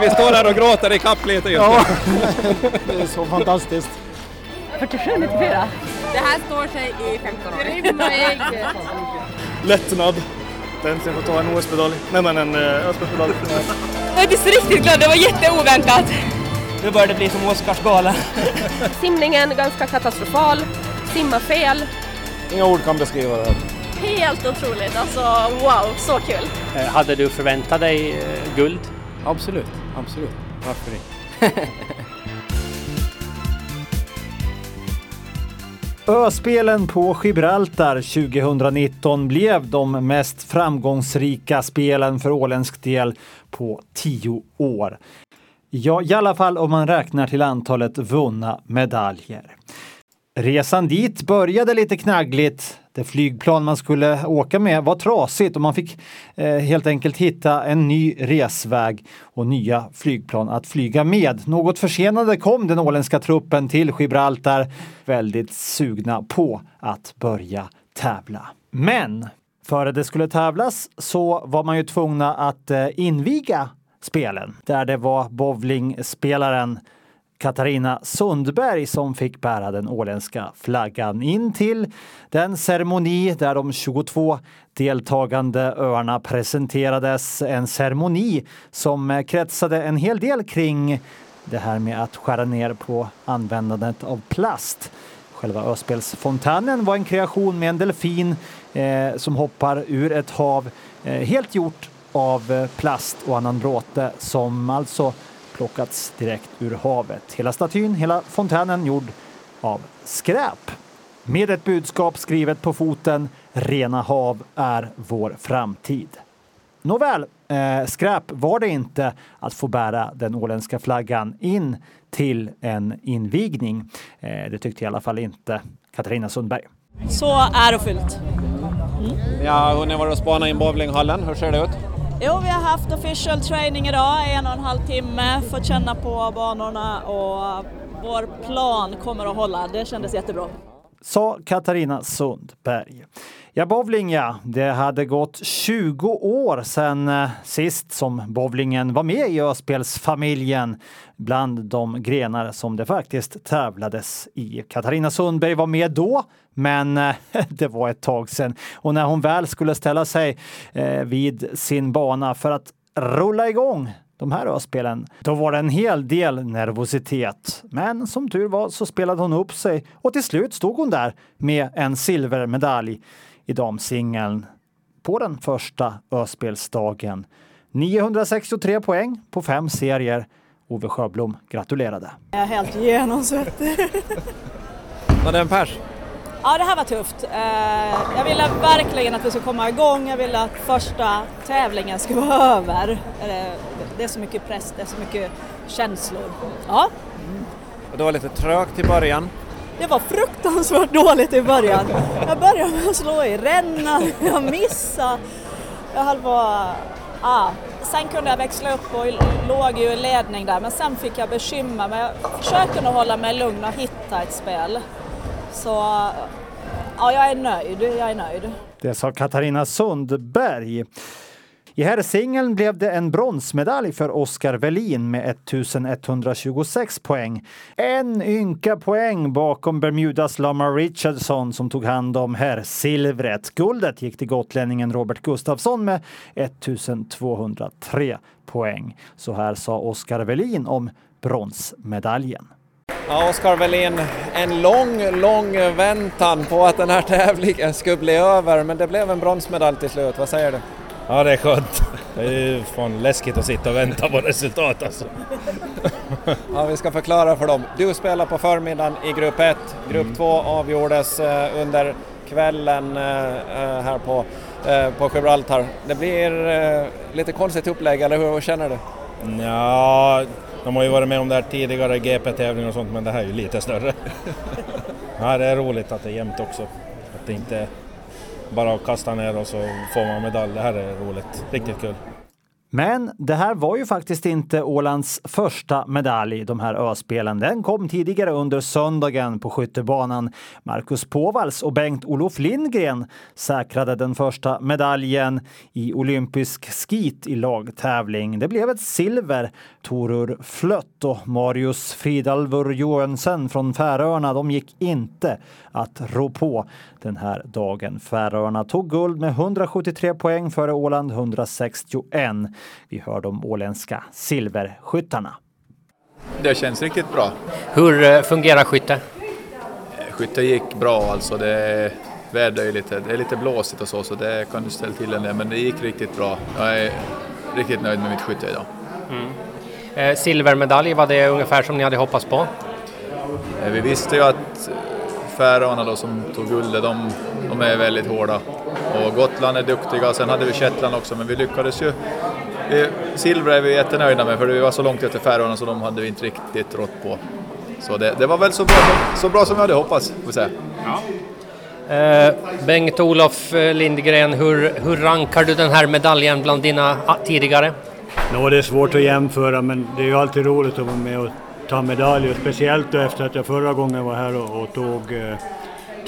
vi står här och gråter i kapp lite just Ja, det är så fantastiskt. 47, 94. Det här står sig i 15 år. Lättnad. Äntligen få ta en OS-medalj. Nej men en eh, Östbergsmedalj. Jag är faktiskt riktigt glad, det var jätteoväntat. Nu börjar det bli som Oscarsgala. Simningen ganska katastrofal, simma fel. Inga ord kan beskriva det här. Helt otroligt, alltså wow, så kul. Hade du förväntat dig eh, guld? Absolut, absolut. Varför inte? Öspelen på Gibraltar 2019 blev de mest framgångsrika spelen för åländsk del på tio år. Ja, i alla fall om man räknar till antalet vunna medaljer. Resan dit började lite knaggligt. Det flygplan man skulle åka med var trasigt och man fick eh, helt enkelt hitta en ny resväg och nya flygplan att flyga med. Något försenade kom den åländska truppen till Gibraltar väldigt sugna på att börja tävla. Men före det skulle tävlas så var man ju tvungna att eh, inviga spelen där det var bowlingspelaren Katarina Sundberg som fick bära den åländska flaggan in till den ceremoni där de 22 deltagande öarna presenterades. En ceremoni som kretsade en hel del kring det här med att skära ner på användandet av plast. Själva Öspelsfontänen var en kreation med en delfin eh, som hoppar ur ett hav eh, helt gjort av eh, plast och annan bråte som alltså plockats direkt ur havet. Hela statyn, hela fontänen gjord av skräp. Med ett budskap skrivet på foten Rena hav är vår framtid. Nåväl, eh, skräp var det inte att få bära den åländska flaggan in till en invigning. Eh, det tyckte i alla fall inte Katarina Sundberg. Så ärofyllt. Ja, hon har varit och spanat in bowlinghallen. Hur ser det ut? Jo, vi har haft official training idag, en och en halv timme, fått känna på banorna och vår plan kommer att hålla. Det kändes jättebra. Sa Katarina Sundberg. Ja, bowling ja. Det hade gått 20 år sedan eh, sist som bowlingen var med i Öspelsfamiljen bland de grenar som det faktiskt tävlades i. Katarina Sundberg var med då, men eh, det var ett tag sedan. Och när hon väl skulle ställa sig eh, vid sin bana för att rulla igång de här öspelen, då var det en hel del nervositet. Men som tur var så spelade hon upp sig och till slut stod hon där med en silvermedalj i damsingeln på den första Öspelsdagen. 963 poäng på fem serier. Ove Sjöblom gratulerade. Jag är helt genomsvettig. Var det en pers? Ja, det här var tufft. Eh, Jag ville verkligen att vi skulle komma igång. Jag ville att första tävlingen skulle vara över. Eh, Det är så mycket press, det är så mycket känslor. Ja, Det var lite trögt i början det var fruktansvärt dåligt i början. Jag började med att slå i rännan, jag missade. Jag höll på... Ah. Sen kunde jag växla upp och låg ju i ledning där, men sen fick jag bekymmer. Men jag försökte nog hålla mig lugn och hitta ett spel. Så ja, jag är nöjd. Jag är nöjd. Det sa Katarina Sundberg. I herrsingeln blev det en bronsmedalj för Oskar Welin med 1126 poäng. En ynka poäng bakom Bermudas Lamar Richardson som tog hand om herrsilvret. Guldet gick till gotlänningen Robert Gustafsson med 1203 poäng. Så här sa Oskar Welin om bronsmedaljen. Ja, Oskar Welin, en lång, lång väntan på att den här tävlingen skulle bli över, men det blev en bronsmedalj till slut. Vad säger du? Ja, det är skönt. Det är ju fan läskigt att sitta och vänta på resultat alltså. Ja, vi ska förklara för dem. Du spelar på förmiddagen i grupp 1. Grupp 2 avgjordes eh, under kvällen eh, eh, här på, på Gibraltar. Det blir lite konstigt upplägg, eller hur? Känner du? Ja, de har ju varit med om det här tidigare, GP-tävlingar och sånt, men det här är ju lite större. Ja, det är roligt att det är jämnt också. Att det inte bara att kasta ner och så får man medalj. Det här är roligt. Riktigt kul. Men det här var ju faktiskt inte Ålands första medalj, de här öspelen. Den kom tidigare under söndagen på skyttebanan. Marcus Påvals och Bengt-Olof Lindgren säkrade den första medaljen i olympisk skit i lagtävling. Det blev ett silver. Torur Flött och Marius Fridalvur Johansen från Färöarna, de gick inte att rå på den här dagen. Färöarna tog guld med 173 poäng före Åland 161. Vi hör de åländska silverskyttarna. Det känns riktigt bra. Hur eh, fungerar skytte? Skytte gick bra alltså. Det ju lite, det är lite blåsigt och så, så det kan du ställa till en del, men det gick riktigt bra. Jag är riktigt nöjd med mitt skytte idag. Mm. Eh, silvermedalj, var det ungefär som ni hade hoppats på? Eh, vi visste ju att Färöarna då som tog guldet, de, de är väldigt hårda. Och Gotland är duktiga, sen hade vi Shetland också, men vi lyckades ju. Silver är vi jättenöjda med, för vi var så långt efter Färöarna så de hade vi inte riktigt rått på. Så det, det var väl så bra, så bra som vi hade hoppats, får säga. Ja. Eh, Bengt-Olof Lindgren, hur, hur rankar du den här medaljen bland dina tidigare? No, det är svårt att jämföra men det är ju alltid roligt att vara med och ta medaljer, speciellt efter att jag förra gången var här och, och tog eh,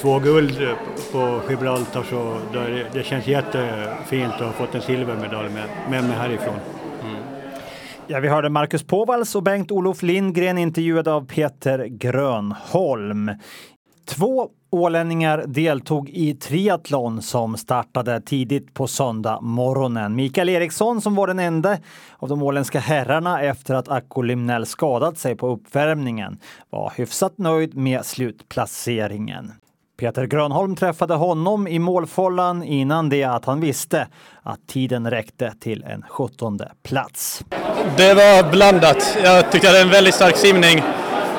två guld på Gibraltar så det, det känns jättefint att ha fått en silvermedalj med, med mig härifrån. Mm. Ja, vi hörde Marcus Påvals och Bengt-Olof Lindgren intervjuade av Peter Grönholm. Två ålänningar deltog i triathlon som startade tidigt på söndag morgonen. Mikael Eriksson som var den enda av de åländska herrarna efter att Akko Limnell skadat sig på uppvärmningen var hyfsat nöjd med slutplaceringen. Peter Grönholm träffade honom i målfållan innan det att han visste att tiden räckte till en sjuttonde plats. Det var blandat. Jag tyckte jag hade en väldigt stark simning.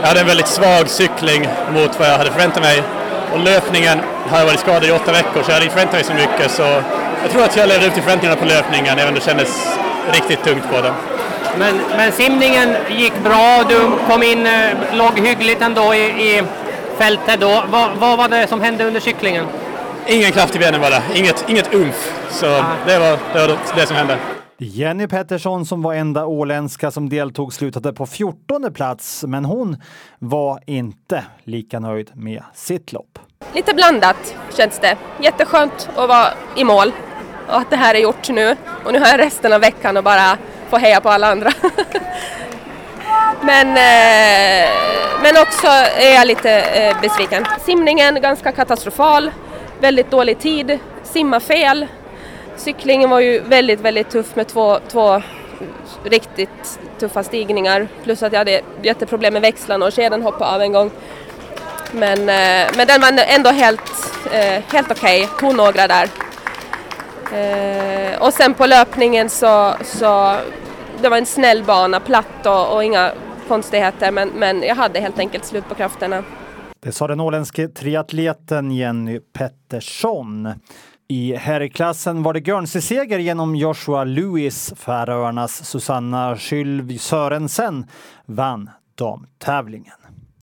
Jag hade en väldigt svag cykling mot vad jag hade förväntat mig. Och löpningen har jag varit skadad i åtta veckor så jag hade inte förväntat mig så mycket. Så jag tror att jag levde upp till förväntningarna på löpningen även om det kändes riktigt tungt på den. Men, men simningen gick bra, du kom in, eh, låg hyggligt ändå i, i fältet då. Vad, vad, var det som hände under cyklingen? Ingen kraft i benen bara, inget, inget umf. Så det var, det var det som hände. Jenny Pettersson som var enda åländska som deltog slutade på 14 plats, men hon var inte lika nöjd med sitt lopp. Lite blandat känns det. Jätteskönt att vara i mål och att det här är gjort nu. Och nu har jag resten av veckan att bara få heja på alla andra. men, eh, men också är jag lite eh, besviken. Simningen ganska katastrofal, väldigt dålig tid, simma fel Cyklingen var ju väldigt, väldigt tuff med två, två riktigt tuffa stigningar plus att jag hade jätteproblem med växlarna och kedjan hoppade av en gång. Men, eh, men den var ändå helt, eh, helt okej, okay. tog några där. Eh, och sen på löpningen så, så det var en snäll bana, platt och, och inga konstigheter men, men jag hade helt enkelt slut på krafterna. Det sa den åländske triatleten Jenny Pettersson. I herrklassen var det Guernsey-seger genom Joshua Lewis. Färöarnas Susanna Sylv Sörensen vann damtävlingen.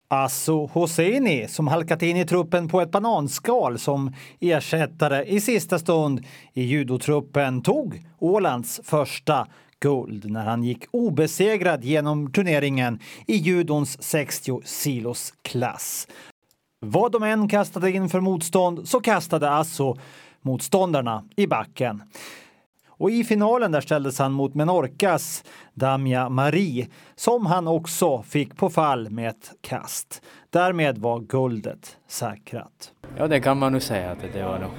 Asso Hosseini som halkat in i truppen på ett bananskal som ersättare i sista stund i judotruppen tog Ålands första guld när han gick obesegrad genom turneringen i judons 60 kilos klass. Vad de än kastade in för motstånd så kastade Asso motståndarna i backen. Och i finalen där ställdes han mot Menorcas Damia Marie som han också fick på fall med ett kast. Därmed var guldet säkrat. Ja, det kan man nog säga att det var nog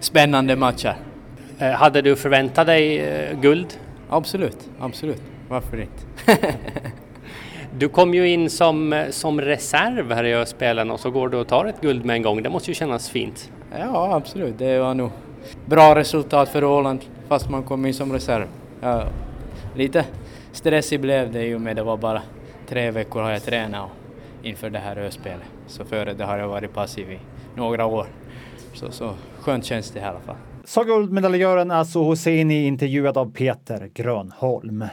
spännande matcher. Eh, hade du förväntat dig eh, guld? Absolut, absolut. Varför inte? du kom ju in som, som reserv här i spelen och så går du och tar ett guld med en gång. Det måste ju kännas fint. Ja, absolut. Det var nog bra resultat för Åland fast man kom in som reserv. Ja, lite stressig blev det ju med det var bara tre veckor har jag tränat inför det här öspelet. Så före det har jag varit passiv i några år. Så, så skönt känns det i alla fall. Sa guldmedaljören Asso Hosseini intervjuad av Peter Grönholm.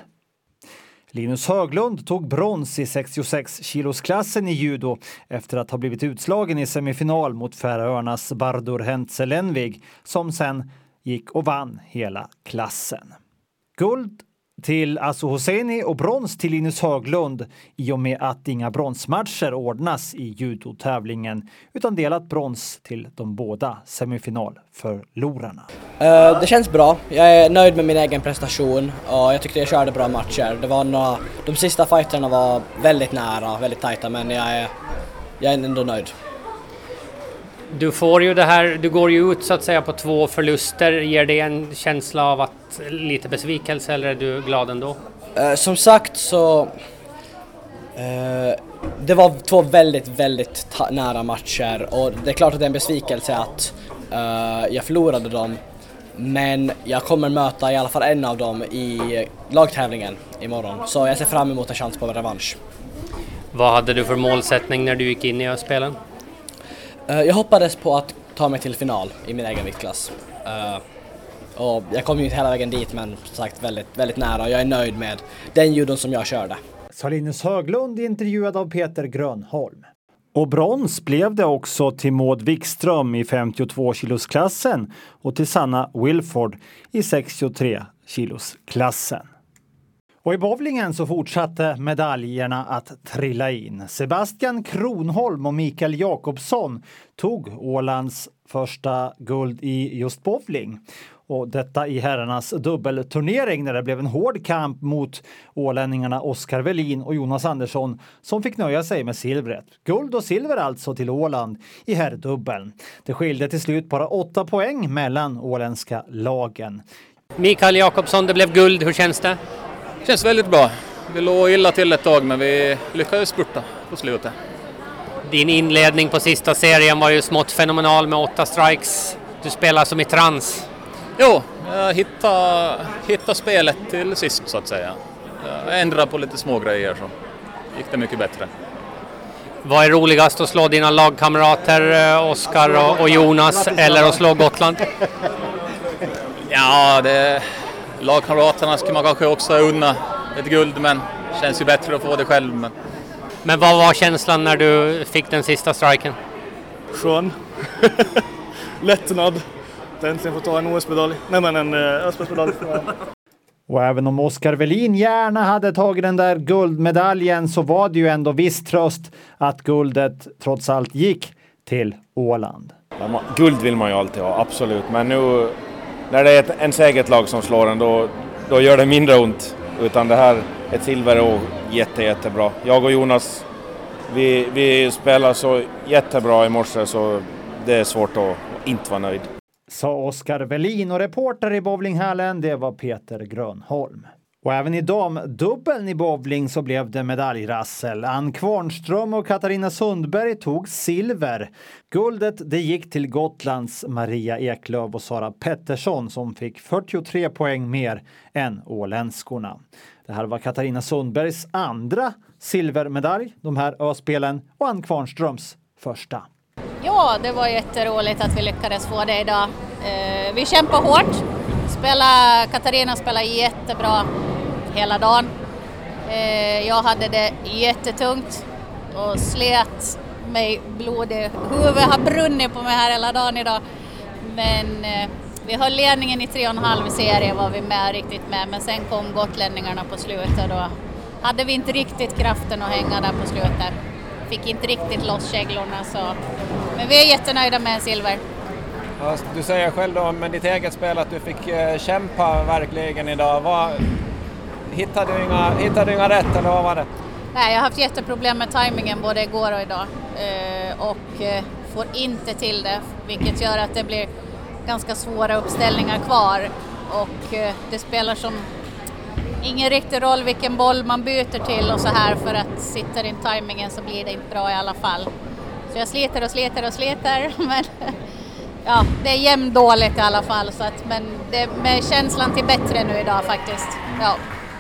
Linus Höglund tog brons i 66 kilosklassen i judo efter att ha blivit utslagen i semifinal mot Färöarnas Bardur Hentselenvig som sen gick och vann hela klassen. Guld till Asu Hosseini och brons till Linus Höglund i och med att inga bronsmatcher ordnas i judotävlingen utan delat brons till de båda semifinalförlorarna. Uh, det känns bra. Jag är nöjd med min egen prestation och jag tyckte jag körde bra matcher. Det var några, de sista fighterna var väldigt nära, väldigt tajta men jag är, jag är ändå nöjd. Du får ju det här, du går ju ut så att säga på två förluster. Ger det en känsla av att lite besvikelse eller är du glad ändå? Uh, som sagt så uh, det var två väldigt, väldigt nära matcher och det är klart att det är en besvikelse att uh, jag förlorade dem. Men jag kommer möta i alla fall en av dem i lagtävlingen imorgon. Så jag ser fram emot en chans på en revansch. Vad hade du för målsättning när du gick in i spelen? Uh, jag hoppades på att ta mig till final i min egen viktklass. Och jag kom ju inte hela vägen dit men som sagt väldigt, väldigt nära och jag är nöjd med den judon som jag körde. Sa Linus Höglund intervjuad av Peter Grönholm. Och brons blev det också till Maud Wikström i 52 kilosklassen och till Sanna Wilford i 63 kilosklassen. Och i bowlingen så fortsatte medaljerna att trilla in. Sebastian Kronholm och Mikael Jakobsson tog Ålands första guld i just bowling. Och detta i herrarnas dubbelturnering när det blev en hård kamp mot ålänningarna Oskar Velin och Jonas Andersson som fick nöja sig med silvret. Guld och silver alltså till Åland i herrdubbeln. Det skilde till slut bara åtta poäng mellan åländska lagen. Mikael Jakobsson, det blev guld. Hur känns det? Det känns väldigt bra. Vi låg illa till ett tag men vi lyckades spurta på slutet. Din inledning på sista serien var ju smått fenomenal med åtta strikes. Du spelar som i trans. Jo, jag hittade, hittade spelet till sist så att säga. Jag ändrade på lite små grejer så gick det mycket bättre. Vad är roligast att slå dina lagkamrater eh, Oskar och Jonas eller att slå Gotland? Ja, det, lagkamraterna skulle man kanske också unna ett guld men det känns ju bättre att få det själv. Men, men vad var känslan när du fick den sista striken? Skön. Lättnad. Att äntligen få ta en OS-medalj. Nej men en uh, Östbergsmedalj. Och även om Oskar Velin gärna hade tagit den där guldmedaljen så var det ju ändå viss tröst att guldet trots allt gick till Åland. Guld vill man ju alltid ha, absolut. Men nu när det är ett, ens eget lag som slår en då, då gör det mindre ont. Utan det här, ett silver är jätte, jättebra. Jag och Jonas, vi, vi spelar så jättebra i morse så det är svårt att inte vara nöjd. Sa Oskar Velin och reporter i bowlinghallen, det var Peter Grönholm. Och även i damdubbeln i bowling så blev det medaljrassel. Ann Kvarnström och Katarina Sundberg tog silver. Guldet det gick till Gotlands Maria Eklöf och Sara Pettersson som fick 43 poäng mer än åländskorna. Det här var Katarina Sundbergs andra silvermedalj, de här öspelen, och Ann Kvarnströms första. Ja, det var jätteroligt att vi lyckades få det idag. Eh, vi kämpar hårt. Spela, Katarina spelade jättebra hela dagen. Eh, jag hade det jättetungt och slet mig blodig. Huvudet har brunnit på mig här hela dagen idag. Men eh, vi höll ledningen i tre och en halv serie var vi med riktigt med men sen kom gotlänningarna på slutet och då hade vi inte riktigt kraften att hänga där på slutet. Fick inte riktigt loss käglorna så. Men vi är jättenöjda med silver. Du säger själv då med ditt eget spel att du fick eh, kämpa verkligen idag. Vad, hittade, du inga, hittade du inga rätt eller vad var det? Nej, jag har haft jätteproblem med tajmingen både igår och idag eh, och eh, får inte till det vilket gör att det blir ganska svåra uppställningar kvar och det spelar som ingen riktig roll vilken boll man byter till och så här för att sitter inte tajmingen så blir det inte bra i alla fall. Så jag sliter och sliter och sliter men ja, det är jämndåligt i alla fall så att, men det med känslan till bättre nu idag faktiskt. Ja.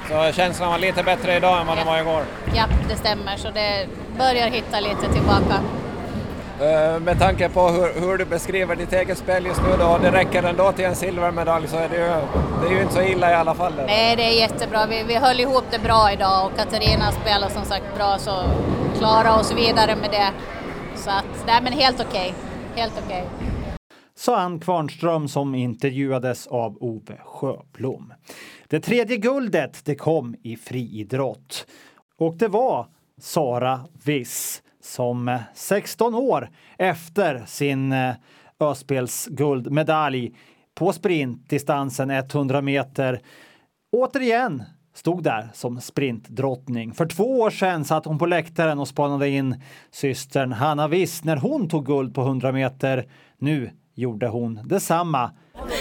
Så känslan var lite bättre idag än vad den var igår? Ja, det stämmer så det börjar hitta lite tillbaka. Uh, med tanke på hur, hur, du beskriver ditt eget spel just nu då, det räcker ändå till en silvermedalj så är det ju, det är ju inte så illa i alla fall. Eller? Nej, det är jättebra. Vi, vi höll ihop det bra idag och Katarina spelar som sagt bra så klara oss vidare med det. Så att, nej men helt okej. Okay. Helt okej. Okay sa Ann Kvarnström som intervjuades av Ove Sjöblom. Det tredje guldet det kom i friidrott. Och det var Sara Wiss som eh, 16 år efter sin eh, Öspelsguldmedalj på sprintdistansen 100 meter återigen stod där som sprintdrottning. För två år sedan satt hon på läktaren och spanade in systern Hanna Wiss när hon tog guld på 100 meter. Nu gjorde hon detsamma.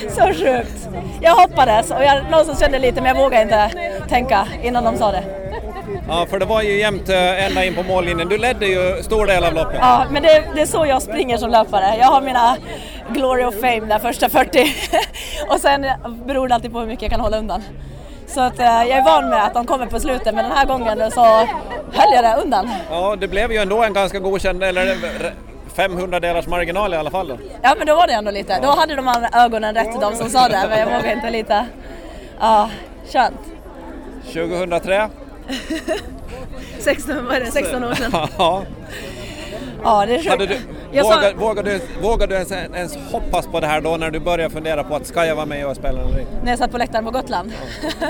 Så sjukt! Jag hoppades och jag någonstans kände lite men jag vågade inte tänka innan de sa det. Ja, för det var ju jämnt eh, ända in på mållinjen. Du ledde ju stor del av loppet. Ja, men det, det är så jag springer som löpare. Jag har mina glory of fame där första 40 och sen beror det alltid på hur mycket jag kan hålla undan. Så att, eh, jag är van med att de kommer på slutet men den här gången så höll jag det undan. Ja, det blev ju ändå en ganska godkänd, eller 500 delars marginal i alla fall. Då. Ja, men då var det ändå lite. Då hade de ögonen rätt de som sa det, men jag vågade inte lita. Ja, skönt. 2003? 16, vad är det, 16 år sedan. Ja. Ja, det är sjukt. Du, Jag vågar, sa- vågar, du, vågar du ens, ens hoppas på det här då när du börjar fundera på att ska jag vara med och spela eller inte? När jag satt på läktaren på Gotland.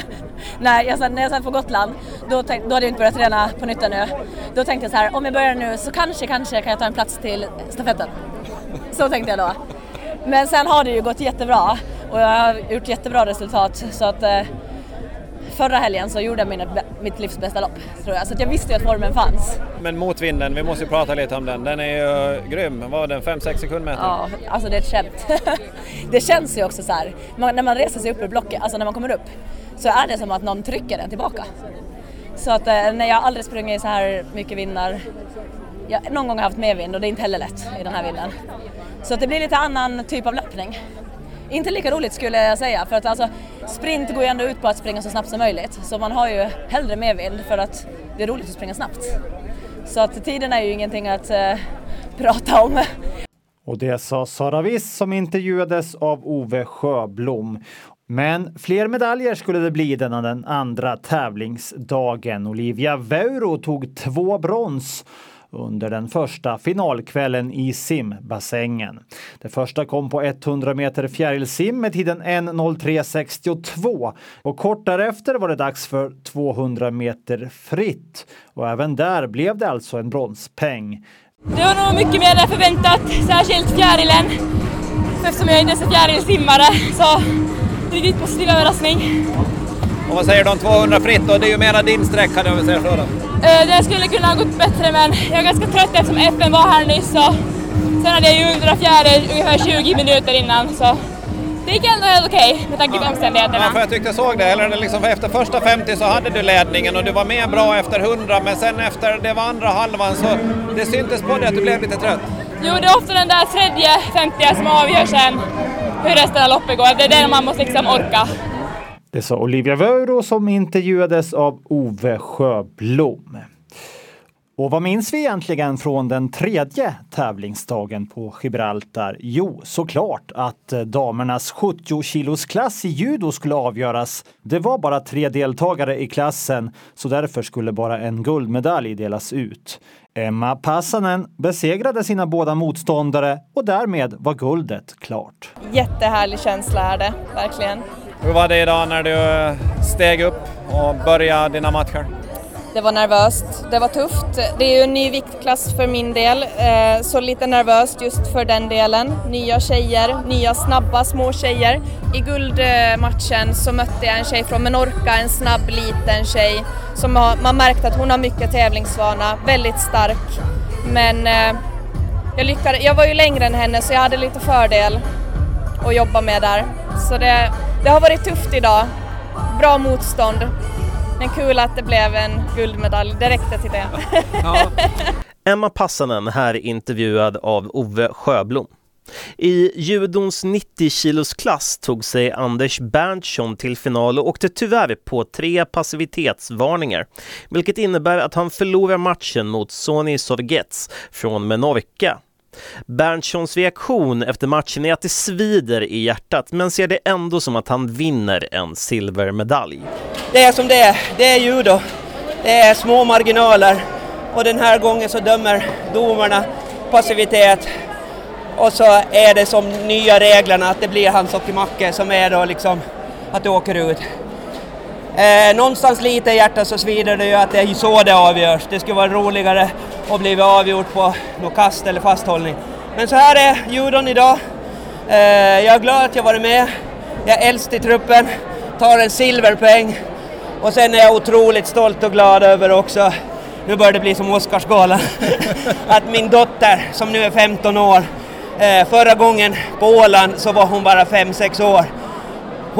Nej, jag satt, när jag satt på Gotland, då, tänk, då hade jag inte börjat träna på nytt ännu. Då tänkte jag så här, om jag börjar nu så kanske, kanske kan jag ta en plats till stafetten. Så tänkte jag då. Men sen har det ju gått jättebra och jag har gjort jättebra resultat så att eh, förra helgen så gjorde jag mina, mitt livs bästa lopp tror jag. Så jag visste ju att formen fanns. Men motvinden, vi måste ju prata lite om den. Den är ju grym. Vad var den? 5-6 sekundmeter? Ja, alltså det är ett skämt. det känns ju också så här, man, när man reser sig upp ur blocket, alltså när man kommer upp, så är det som att någon trycker den tillbaka. Så att eh, när jag aldrig sprungit i så här mycket vindar, jag någon gång har jag haft medvind och det är inte heller lätt i den här vinden. Så att det blir lite annan typ av löpning. Inte lika roligt skulle jag säga för att alltså sprint går ju ändå ut på att springa så snabbt som möjligt så man har ju hellre medvind för att det är roligt att springa snabbt. Så att tiden är ju ingenting att eh, prata om. Och det sa Sara Wiss som intervjuades av Ove Sjöblom. Men fler medaljer skulle det bli denna den andra tävlingsdagen. Olivia Veuro tog två brons under den första finalkvällen i simbassängen. Det första kom på 100 meter fjärilsim med tiden 1.03.62 och kort därefter var det dags för 200 meter fritt. Och även där blev det alltså en bronspeng. Det var nog mycket mer än förväntat, särskilt fjärilen. Eftersom jag inte är så fjärilsimmare så riktigt positiv överraskning. Och vad säger du om 200 fritt då? Det är ju mera din sträcka om vi säger så då. Eh, Det skulle kunna ha gått bättre men jag är ganska trött eftersom FN var här nyss och sen hade jag ju undrat fjäril ungefär 20 minuter innan så det gick ändå helt okej med tanke på omständigheterna. Ja, för jag tyckte jag såg det. Eller liksom efter första 50 så hade du ledningen och du var med bra efter 100 men sen efter det var andra halvan så det syntes på dig att du blev lite trött. Jo, det är ofta den där tredje 50 som avgör sen hur resten av loppet går. Det är det man måste liksom orka. Det sa Olivia Vöro som intervjuades av Ove Sjöblom. Och vad minns vi egentligen från den tredje tävlingsdagen på Gibraltar? Jo, såklart att eh, damernas 70 kilos klass i judo skulle avgöras. Det var bara tre deltagare i klassen, så därför skulle bara en guldmedalj delas ut. Emma Passanen besegrade sina båda motståndare och därmed var guldet klart. Jättehärlig känsla är det, verkligen. Hur var det idag när du steg upp och började dina matcher? Det var nervöst, det var tufft. Det är ju en ny viktklass för min del, eh, så lite nervöst just för den delen. Nya tjejer, nya snabba små tjejer. I guldmatchen så mötte jag en tjej från Menorca, en snabb liten tjej som har, man märkte att hon har mycket tävlingsvana, väldigt stark. Men eh, jag, lyckades, jag var ju längre än henne så jag hade lite fördel att jobba med där. Så det, det har varit tufft idag. Bra motstånd. Men kul att det blev en guldmedalj, det räckte till det. Emma Passanen här intervjuad av Ove Sjöblom. I judons 90 kilos klass tog sig Anders Berntsson till final och åkte tyvärr på tre passivitetsvarningar, vilket innebär att han förlorar matchen mot Sony Sorgets från Menorca. Berntssons reaktion efter matchen är att det svider i hjärtat men ser det ändå som att han vinner en silvermedalj. Det är som det är, det är judo. Det är små marginaler och den här gången så dömer domarna passivitet och så är det som nya reglerna att det blir hans hockeymacke som är då liksom att du åker ut. Eh, någonstans lite i hjärtat så svider det ju att det är så det avgörs. Det skulle vara roligare att bli avgjort på något kast eller fasthållning. Men så här är judon idag. Eh, jag är glad att jag varit med. Jag är äldst i truppen, tar en silverpeng och sen är jag otroligt stolt och glad över också, nu börjar det bli som Oscarsgalan, att min dotter som nu är 15 år, eh, förra gången på Åland så var hon bara 5-6 år.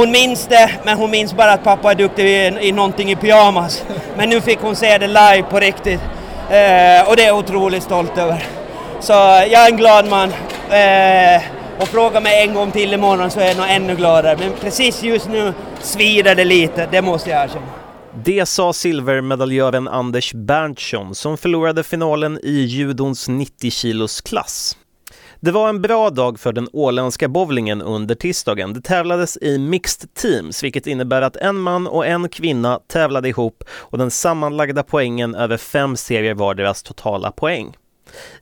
Hon minns det, men hon minns bara att pappa är duktig i, i någonting i pyjamas. Men nu fick hon se det live på riktigt eh, och det är jag otroligt stolt över. Så eh, jag är en glad man. Eh, och fråga mig en gång till imorgon så är jag nog ännu gladare. Men precis just nu svider det lite, det måste jag erkänna. Det sa silvermedaljören Anders Berntsson som förlorade finalen i judons 90 kilos klass. Det var en bra dag för den åländska bowlingen under tisdagen. Det tävlades i mixed teams, vilket innebär att en man och en kvinna tävlade ihop och den sammanlagda poängen över fem serier var deras totala poäng.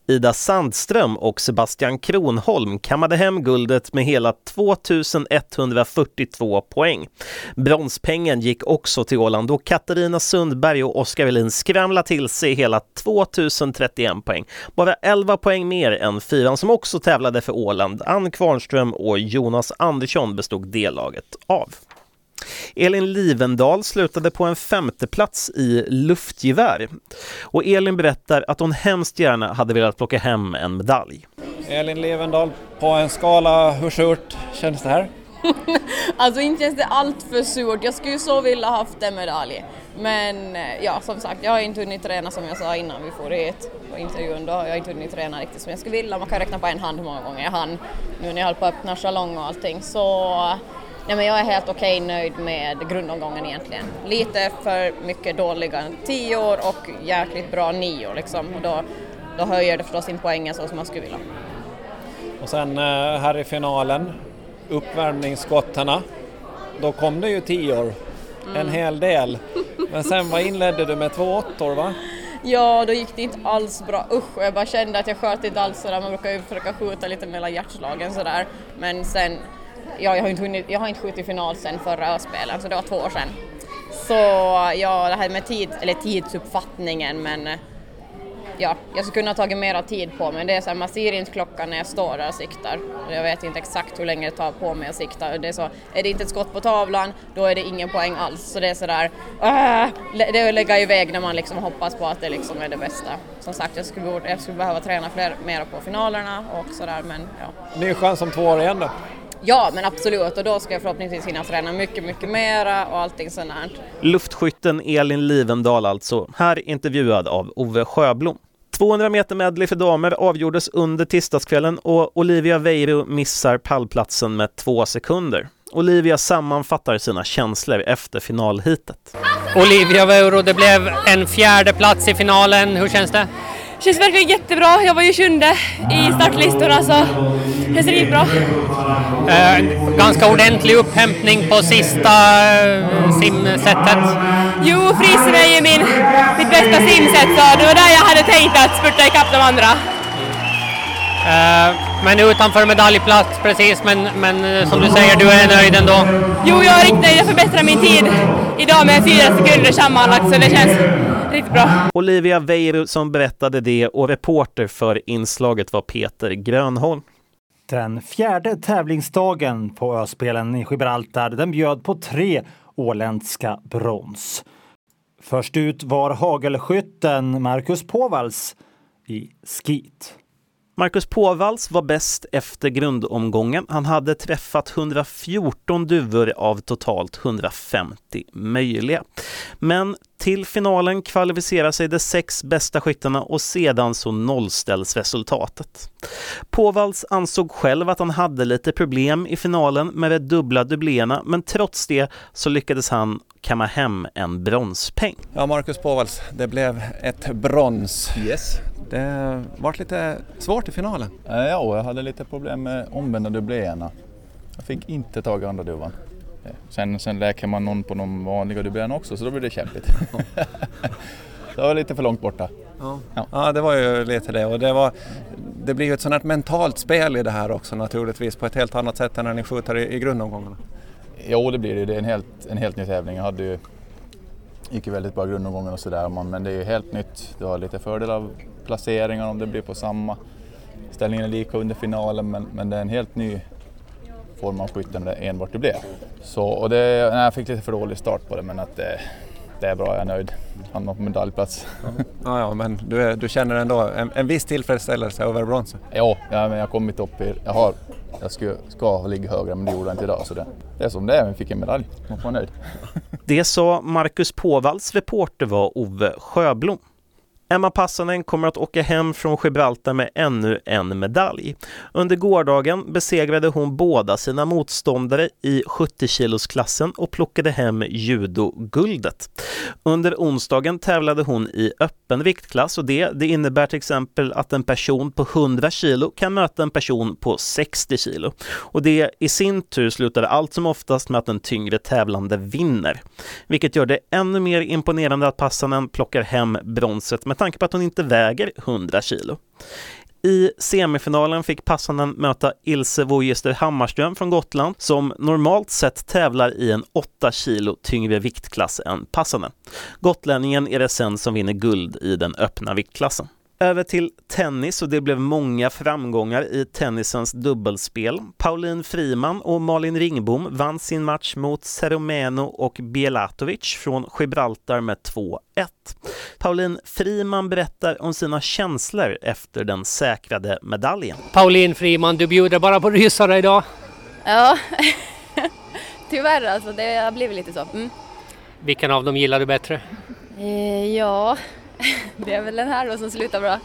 Ida Sandström och Sebastian Kronholm kammade hem guldet med hela 2142 poäng. Bronspengen gick också till Åland då Katarina Sundberg och Oskar Welin skramlade till sig hela 2031 poäng. Bara 11 poäng mer än fyran som också tävlade för Åland. Ann Kvarnström och Jonas Andersson bestod delaget av. Elin Livendal slutade på en femteplats i luftgevär. Och Elin berättar att hon hemskt gärna hade velat plocka hem en medalj. Elin Livendal, på en skala, hur surt känns det här? alltså inte känns det allt för surt. Jag skulle så vilja haft en medalj. Men eh, ja, som sagt, jag har inte hunnit träna som jag sa innan vi får hit på intervjun. Då. Jag har inte hunnit träna riktigt som jag skulle vilja. Man kan räkna på en hand hur många gånger jag hann nu när jag höll på att öppna salong och allting. Så Nej, men jag är helt okej nöjd med grundomgången egentligen. Lite för mycket dåliga tio år och jäkligt bra nio liksom. Och då, då höjer det förstås sin poängen så som man skulle vilja. Och sen eh, här i finalen, uppvärmningsskottarna, då kom det ju tio år. Mm. En hel del. Men sen vad inledde du med två åttor va? Ja, då gick det inte alls bra. Usch, jag bara kände att jag sköt inte alls sådär. Man brukar ju försöka skjuta lite mellan hjärtslagen sådär. Men sen ja, jag, har inte hunnit, jag har inte skjutit final sedan förra öspelen, så det var två år sedan. Så ja, det här med tid, eller tidsuppfattningen, men eh, ja, jag skulle kunna ha tagit mera tid på mig. Det är så här, man ser inte klockan när jag står där och siktar. Jag vet inte exakt hur länge det tar på mig att sikta. Det är, så, är det inte ett skott på tavlan, då är det ingen poäng alls. Så det är sådär, äh, eh, det är att lägga iväg när man liksom hoppas på att det liksom är det bästa. Som sagt, jag skulle, jag skulle behöva träna fler, mera på finalerna och sådär, men ja. Ny chans om två år igen då? Ja, men absolut och då ska jag förhoppningsvis hinna träna mycket, mycket mera och allting sånt här. Luftskytten Elin Livendal alltså, här intervjuad av Ove Sjöblom. 200 meter medley för damer avgjordes under tisdagskvällen och Olivia Veiro missar pallplatsen med två sekunder. Olivia sammanfattar sina känslor efter finalhitet. Olivia Veiro, det blev en fjärde plats i finalen. Hur känns det? Känns verkligen jättebra. Jag var ju sjunde i startlistorna så det känns riktigt bra. Eh, ganska ordentlig upphämtning på sista eh, simsättet. Jo, frisen är ju min, mitt bästa simsätt så det var där jag hade tänkt att spurta ikapp de andra. Eh, men utanför medaljplats precis, men, men eh, som du säger, du är nöjd ändå? Jo, jag är riktigt nöjd. Jag förbättrar min tid idag med fyra sekunder sammanlagt så det känns riktigt bra. Olivia Veiro som berättade det och reporter för inslaget var Peter Grönholm. Den fjärde tävlingsdagen på Öspelen i Gibraltar den bjöd på tre åländska brons. Först ut var hagelskytten Marcus Povals i skit. Marcus Påvalls var bäst efter grundomgången. Han hade träffat 114 duvor av totalt 150 möjliga. Men till finalen kvalificerar sig de sex bästa skyttarna och sedan så nollställs resultatet. Påvalls ansåg själv att han hade lite problem i finalen med de dubbla dubblerna men trots det så lyckades han kamma hem en bronspeng. Ja, Marcus Påvalls, det blev ett brons. Yes. Det var lite svårt i finalen. Ja, jag hade lite problem med omvända dubblerna. Jag fick inte tag i andra duvan. Sen, sen läker man någon på de vanliga dubblerna också så då blir det kämpigt. det var lite för långt borta. Ja. Ja. ja, det var ju lite det och det, var, det blir ju ett sånt här mentalt spel i det här också naturligtvis på ett helt annat sätt än när ni skjuter i, i grundomgångarna. Jo, det blir det. Det är en helt, en helt ny tävling. Jag hade ju gick ju väldigt bra grundomgången och sådär. Men det är ju helt nytt. Du har lite fördel av placeringar om det blir på samma. Ställningen är lika under finalen men, men det är en helt ny form av skytte än det enbart det blev. Så, och det, nej, jag fick lite för dålig start på det men att det, det är bra, jag är nöjd. Hamnar på medaljplats. Ja, ja men du, är, du känner ändå en, en viss tillfredsställelse över bronset? Ja, ja men jag har kommit upp i... Jag, har, jag ska, ska ligga högre men det gjorde jag inte idag. Så det, det är som det är, men fick en medalj. Man får vara nöjd. Det sa Marcus Påvalls reporter var Ove Sjöblom. Emma Passanen kommer att åka hem från Gibraltar med ännu en medalj. Under gårdagen besegrade hon båda sina motståndare i 70-kilosklassen och plockade hem judoguldet. Under onsdagen tävlade hon i öppen viktklass och det, det innebär till exempel att en person på 100 kilo kan möta en person på 60 kilo. Och det i sin tur slutar allt som oftast med att den tyngre tävlande vinner. Vilket gör det ännu mer imponerande att Passanen plockar hem bronset med tanke på att hon inte väger 100 kilo. I semifinalen fick Passanen möta Ilse Wojester Hammarström från Gotland som normalt sett tävlar i en 8 kilo tyngre viktklass än Passanen. Gotlänningen är det sen som vinner guld i den öppna viktklassen. Över till tennis och det blev många framgångar i tennisens dubbelspel. Pauline Friman och Malin Ringbom vann sin match mot Ceromeno och Bielatovic från Gibraltar med 2-1. Pauline Friman berättar om sina känslor efter den säkrade medaljen. Pauline Friman, du bjuder bara på rysare idag. Ja, tyvärr alltså. Det har blivit lite så. Mm. Vilken av dem gillar du bättre? Eh, ja, det är väl den här då som slutar bra.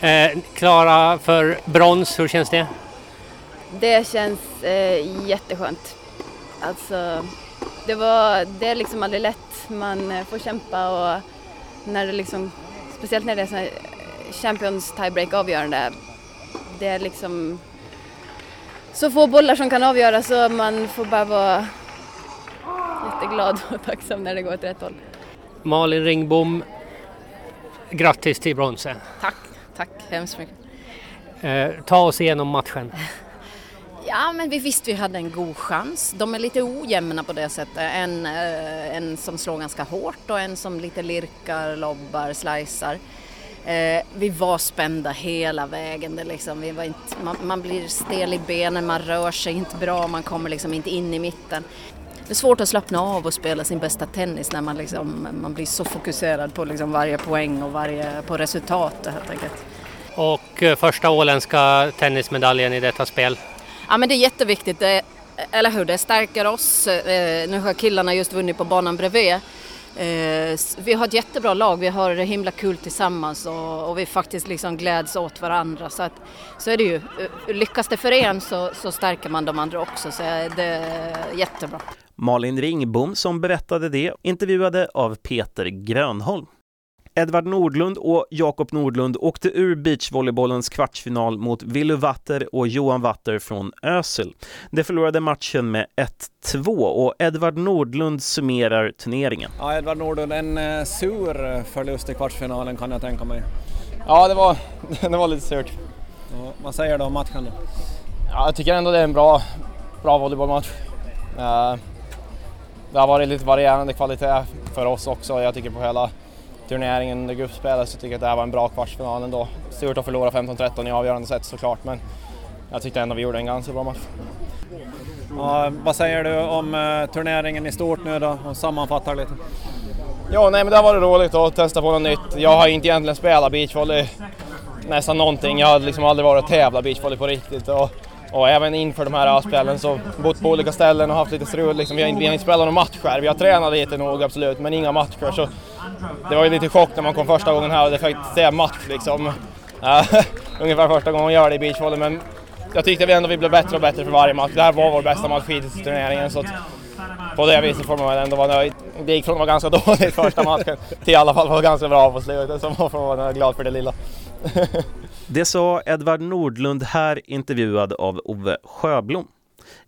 Eh, Klara för brons, hur känns det? Det känns eh, jätteskönt. Alltså, det, var, det är liksom aldrig lätt. Man eh, får kämpa och när det liksom, speciellt när det är så här Champions tiebreak avgörande. Det är liksom så få bollar som kan avgöra så man får bara vara jätteglad och tacksam när det går åt rätt håll. Malin Ringbom, grattis till bronset. Tack, tack hemskt mycket. Eh, ta oss igenom matchen. Ja, men vi visste vi hade en god chans. De är lite ojämna på det sättet. En, eh, en som slår ganska hårt och en som lite lirkar, lobbar, slicear. Eh, vi var spända hela vägen. Det liksom, vi var inte, man, man blir stel i benen, man rör sig inte bra, man kommer liksom inte in i mitten. Det är svårt att slappna av och spela sin bästa tennis när man, liksom, man blir så fokuserad på liksom varje poäng och varje, på resultatet helt enkelt. Och eh, första åländska tennismedaljen i detta spel. Ja men det är jätteviktigt, det, eller hur? Det stärker oss. Eh, nu har killarna just vunnit på banan bredvid. Eh, vi har ett jättebra lag, vi har det himla kul tillsammans och, och vi faktiskt liksom gläds åt varandra. Så, att, så är det ju. Lyckas det för en så, så stärker man de andra också, så det är jättebra. Malin Ringbom som berättade det intervjuade av Peter Grönholm. Edvard Nordlund och Jakob Nordlund åkte ur beachvolleybollens kvartsfinal mot Willy Watter och Johan Watter från Ösel. De förlorade matchen med 1-2 och Edvard Nordlund summerar turneringen. Ja, Edvard Nordlund, en eh, sur förlust i kvartsfinalen kan jag tänka mig. Ja, det var, det var lite surt. Ja, vad säger du om matchen då? Ja, jag tycker ändå det är en bra, bra volleybollmatch. Uh, det har varit lite varierande kvalitet för oss också. Jag tycker på hela turneringen under gruppspelet så tycker jag att det här var en bra kvartsfinal ändå. Surt att förlora 15-13 i avgörande set såklart men jag tyckte ändå vi gjorde en ganska bra match. Ja, vad säger du om uh, turneringen i stort nu då och sammanfattar lite? Ja, nej men det har varit roligt att testa på något nytt. Jag har inte egentligen spelat beachvolley nästan någonting. Jag har liksom aldrig varit och tävlat beachvolley på riktigt. Och, och även inför de här spelen så bott på olika ställen och haft lite strul. Liksom, vi, har inte, vi har inte spelat några matcher. Vi har tränat lite nog absolut, men inga matcher. Så det var ju lite chock när man kom första gången här och det fick se match liksom. Ungefär första gången man gör det i beachvolley men jag tyckte vi ändå vi blev bättre och bättre för varje match. Det här var vår bästa match hittills i turneringen så att på det viset får man ändå vara nöjd. Det gick från att vara ganska dåligt första matchen till i alla fall vara ganska bra på slutet så man får vara glad för det lilla. det sa Edvard Nordlund här intervjuad av Ove Sjöblom.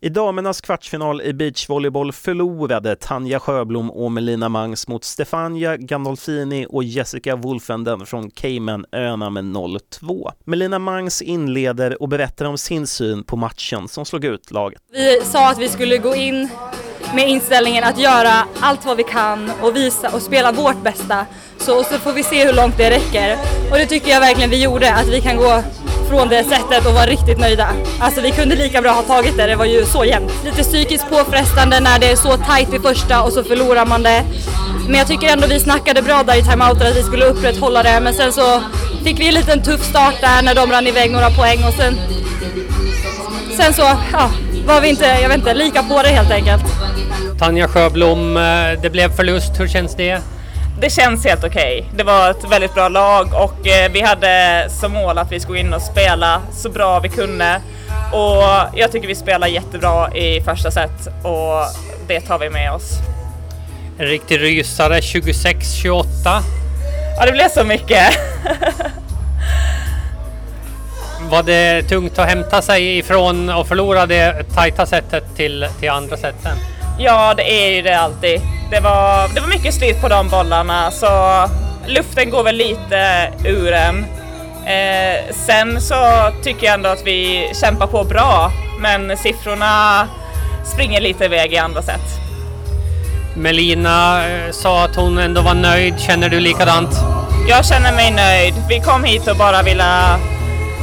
I damernas kvartsfinal i beachvolleyboll förlorade Tanja Sjöblom och Melina Mangs mot Stefania Gandolfini och Jessica Wolfenden från Caymanöarna med 0-2. Melina Mangs inleder och berättar om sin syn på matchen som slog ut laget. Vi sa att vi skulle gå in med inställningen att göra allt vad vi kan och visa och spela vårt bästa. Så, så får vi se hur långt det räcker. Och det tycker jag verkligen vi gjorde, att vi kan gå från det sättet och vara riktigt nöjda. Alltså vi kunde lika bra ha tagit det, det var ju så jämnt. Lite psykiskt påfrestande när det är så tajt i första och så förlorar man det. Men jag tycker ändå vi snackade bra där i timeouten att vi skulle upprätthålla det men sen så fick vi en liten tuff start där när de rann iväg några poäng och sen Sen så, ja, var vi inte, jag vet inte, lika på det helt enkelt. Tanja Sjöblom, eh, det blev förlust. Hur känns det? Det känns helt okej. Det var ett väldigt bra lag och eh, vi hade som mål att vi skulle in och spela så bra vi kunde. Och jag tycker vi spelar jättebra i första set och det tar vi med oss. En riktig rysare, 26-28. Ja, det blev så mycket. Var det tungt att hämta sig ifrån och förlora det tajta sättet till, till andra set sen? Ja, det är ju det alltid. Det var, det var mycket slit på de bollarna så luften går väl lite ur en. Eh, sen så tycker jag ändå att vi kämpar på bra men siffrorna springer lite iväg i andra set. Melina eh, sa att hon ändå var nöjd. Känner du likadant? Jag känner mig nöjd. Vi kom hit och bara ville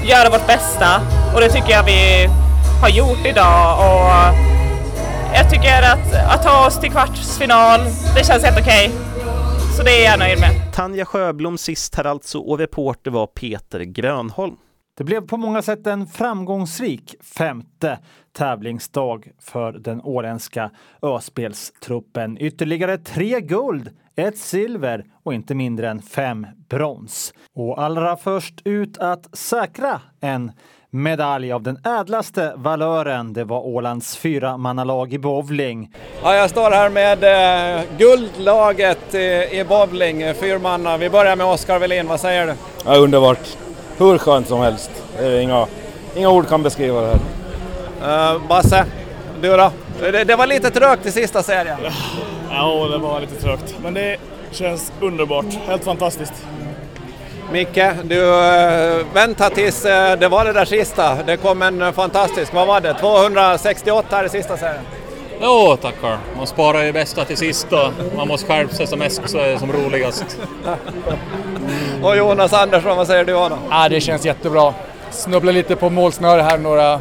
göra vårt bästa och det tycker jag vi har gjort idag. Och jag tycker att, att ta oss till kvartsfinal, det känns helt okej. Så det är jag nöjd med. Tanja Sjöblom sist här alltså och reporter var Peter Grönholm. Det blev på många sätt en framgångsrik femte tävlingsdag för den åländska öspelstruppen. Ytterligare tre guld, ett silver och inte mindre än fem brons. Och allra först ut att säkra en medalj av den ädlaste valören. Det var Ålands fyramannalag i bowling. Ja, jag står här med eh, guldlaget i, i bowling, fyrmanna. Vi börjar med Oskar Welin, vad säger du? Ja, underbart. Hur skönt som helst. Det är inga, inga ord kan beskriva det här. Uh, Basse, du då? Det, det, var lite trögt i sista serien. Ja, det var lite trögt. Men det känns underbart. Helt fantastiskt. Micke, du uh, vänta tills uh, det var det där sista. Det kom en uh, fantastisk, vad var det, 268 här i sista serien? Jo, tackar. Man sparar ju bästa till sist och man måste skärpa sig som mest så är det som roligast. och Jonas Andersson, vad säger du då? Ja, det känns jättebra. Snubblar lite på målsnöre här några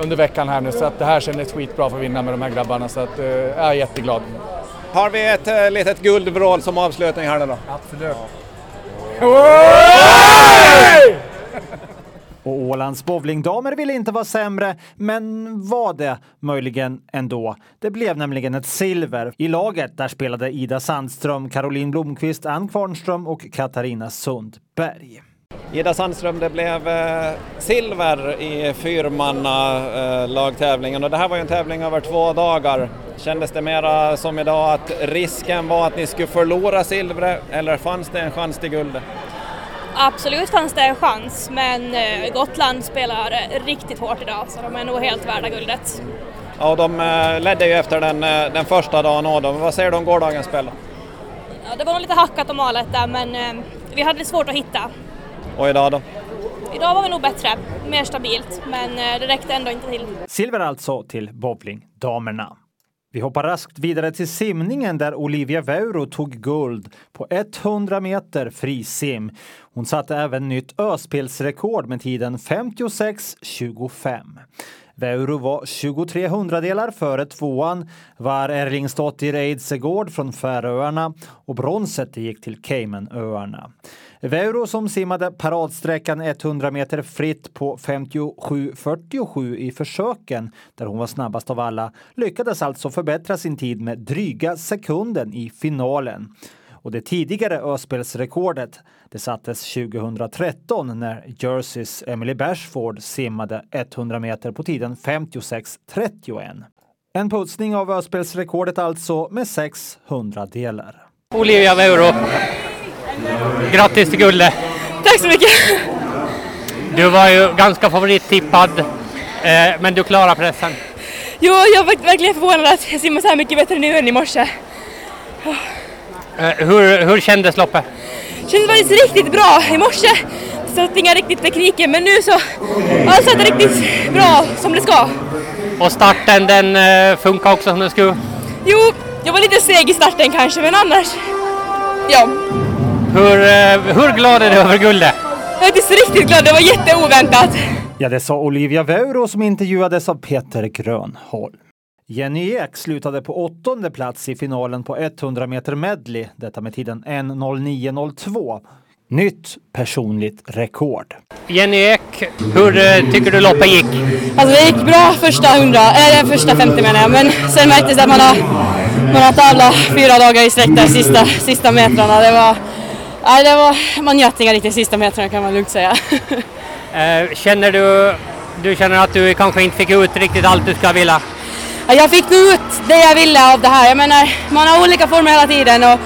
under veckan här nu så att det här kändes skitbra för att vinna med de här grabbarna så att jag är jätteglad. Har vi ett äh, litet guldvrål som avslutning här nu då? Absolut. Och Ålands bowlingdamer ville inte vara sämre, men var det möjligen ändå. Det blev nämligen ett silver. I laget där spelade Ida Sandström, Caroline Blomqvist, Ann Kvarnström och Katarina Sundberg. Ida Sandström, det blev eh, silver i fyrmanna eh, lagtävlingen och det här var ju en tävling över två dagar. Kändes det mera som idag att risken var att ni skulle förlora silvret eller fanns det en chans till guldet? Absolut fanns det en chans, men eh, Gotland spelar riktigt hårt idag så de är nog helt värda guldet. Ja, de ledde ju efter den, den första dagen och då. Vad säger du om gårdagens spel? Ja, det var nog lite hackat och malet där, men vi hade svårt att hitta. Och idag då? Idag var vi nog bättre, mer stabilt, men det räckte ändå inte till. Silver alltså till bowlingdamerna. Vi hoppar raskt vidare till simningen där Olivia Veuro tog guld på 100 meter frisim. Hon satte även nytt öspelsrekord med tiden 56.25. Veuro var 23 hundradelar före tvåan var Erlingsdottir Eidsegård från Färöarna och bronset gick till Caymanöarna. Veuro som simmade paradsträckan 100 meter fritt på 57.47 i försöken, där hon var snabbast av alla, lyckades alltså förbättra sin tid med dryga sekunden i finalen. Och det tidigare öspelsrekordet det sattes 2013 när Jerseys Emily Bashford simmade 100 meter på tiden 56.31. En putsning av öspelsrekordet alltså med 600 delar. Olivia Veuro, grattis till guldet! Tack så mycket! Du var ju ganska favorittippad, eh, men du klarar pressen. Jo, jag var verkligen förvånad att jag simmar så här mycket bättre nu än i morse. Eh, hur, hur kändes loppet? Kändes faktiskt riktigt bra. I morse satt inga riktigt tekniker men nu så jag satt riktigt bra som det ska. Och starten den uh, funkar också som den skulle? Jo, jag var lite seg i starten kanske, men annars... Ja, Hur, eh, hur glad är du över guldet? jag är faktiskt riktigt glad. Det var jätteoväntat. Ja, det sa Olivia Veuro som intervjuades av Peter Grönholm. Jenny Ek slutade på åttonde plats i finalen på 100 meter medley, detta med tiden 1.09.02. Nytt personligt rekord. Jenny Ek, hur eh, tycker du loppet gick? Alltså det gick bra första 100, eller första 50 menar jag, men sen märktes det att man har, man har tävlat fyra dagar i sträck där sista, sista metrarna. Det var, nej, det var, man njöt inga riktigt sista metrarna kan man lugnt säga. Känner du, du känner att du kanske inte fick ut riktigt allt du ska vilja? Ja, Jag fick nog ut det jag ville av det här. Jag menar, man har olika former hela tiden och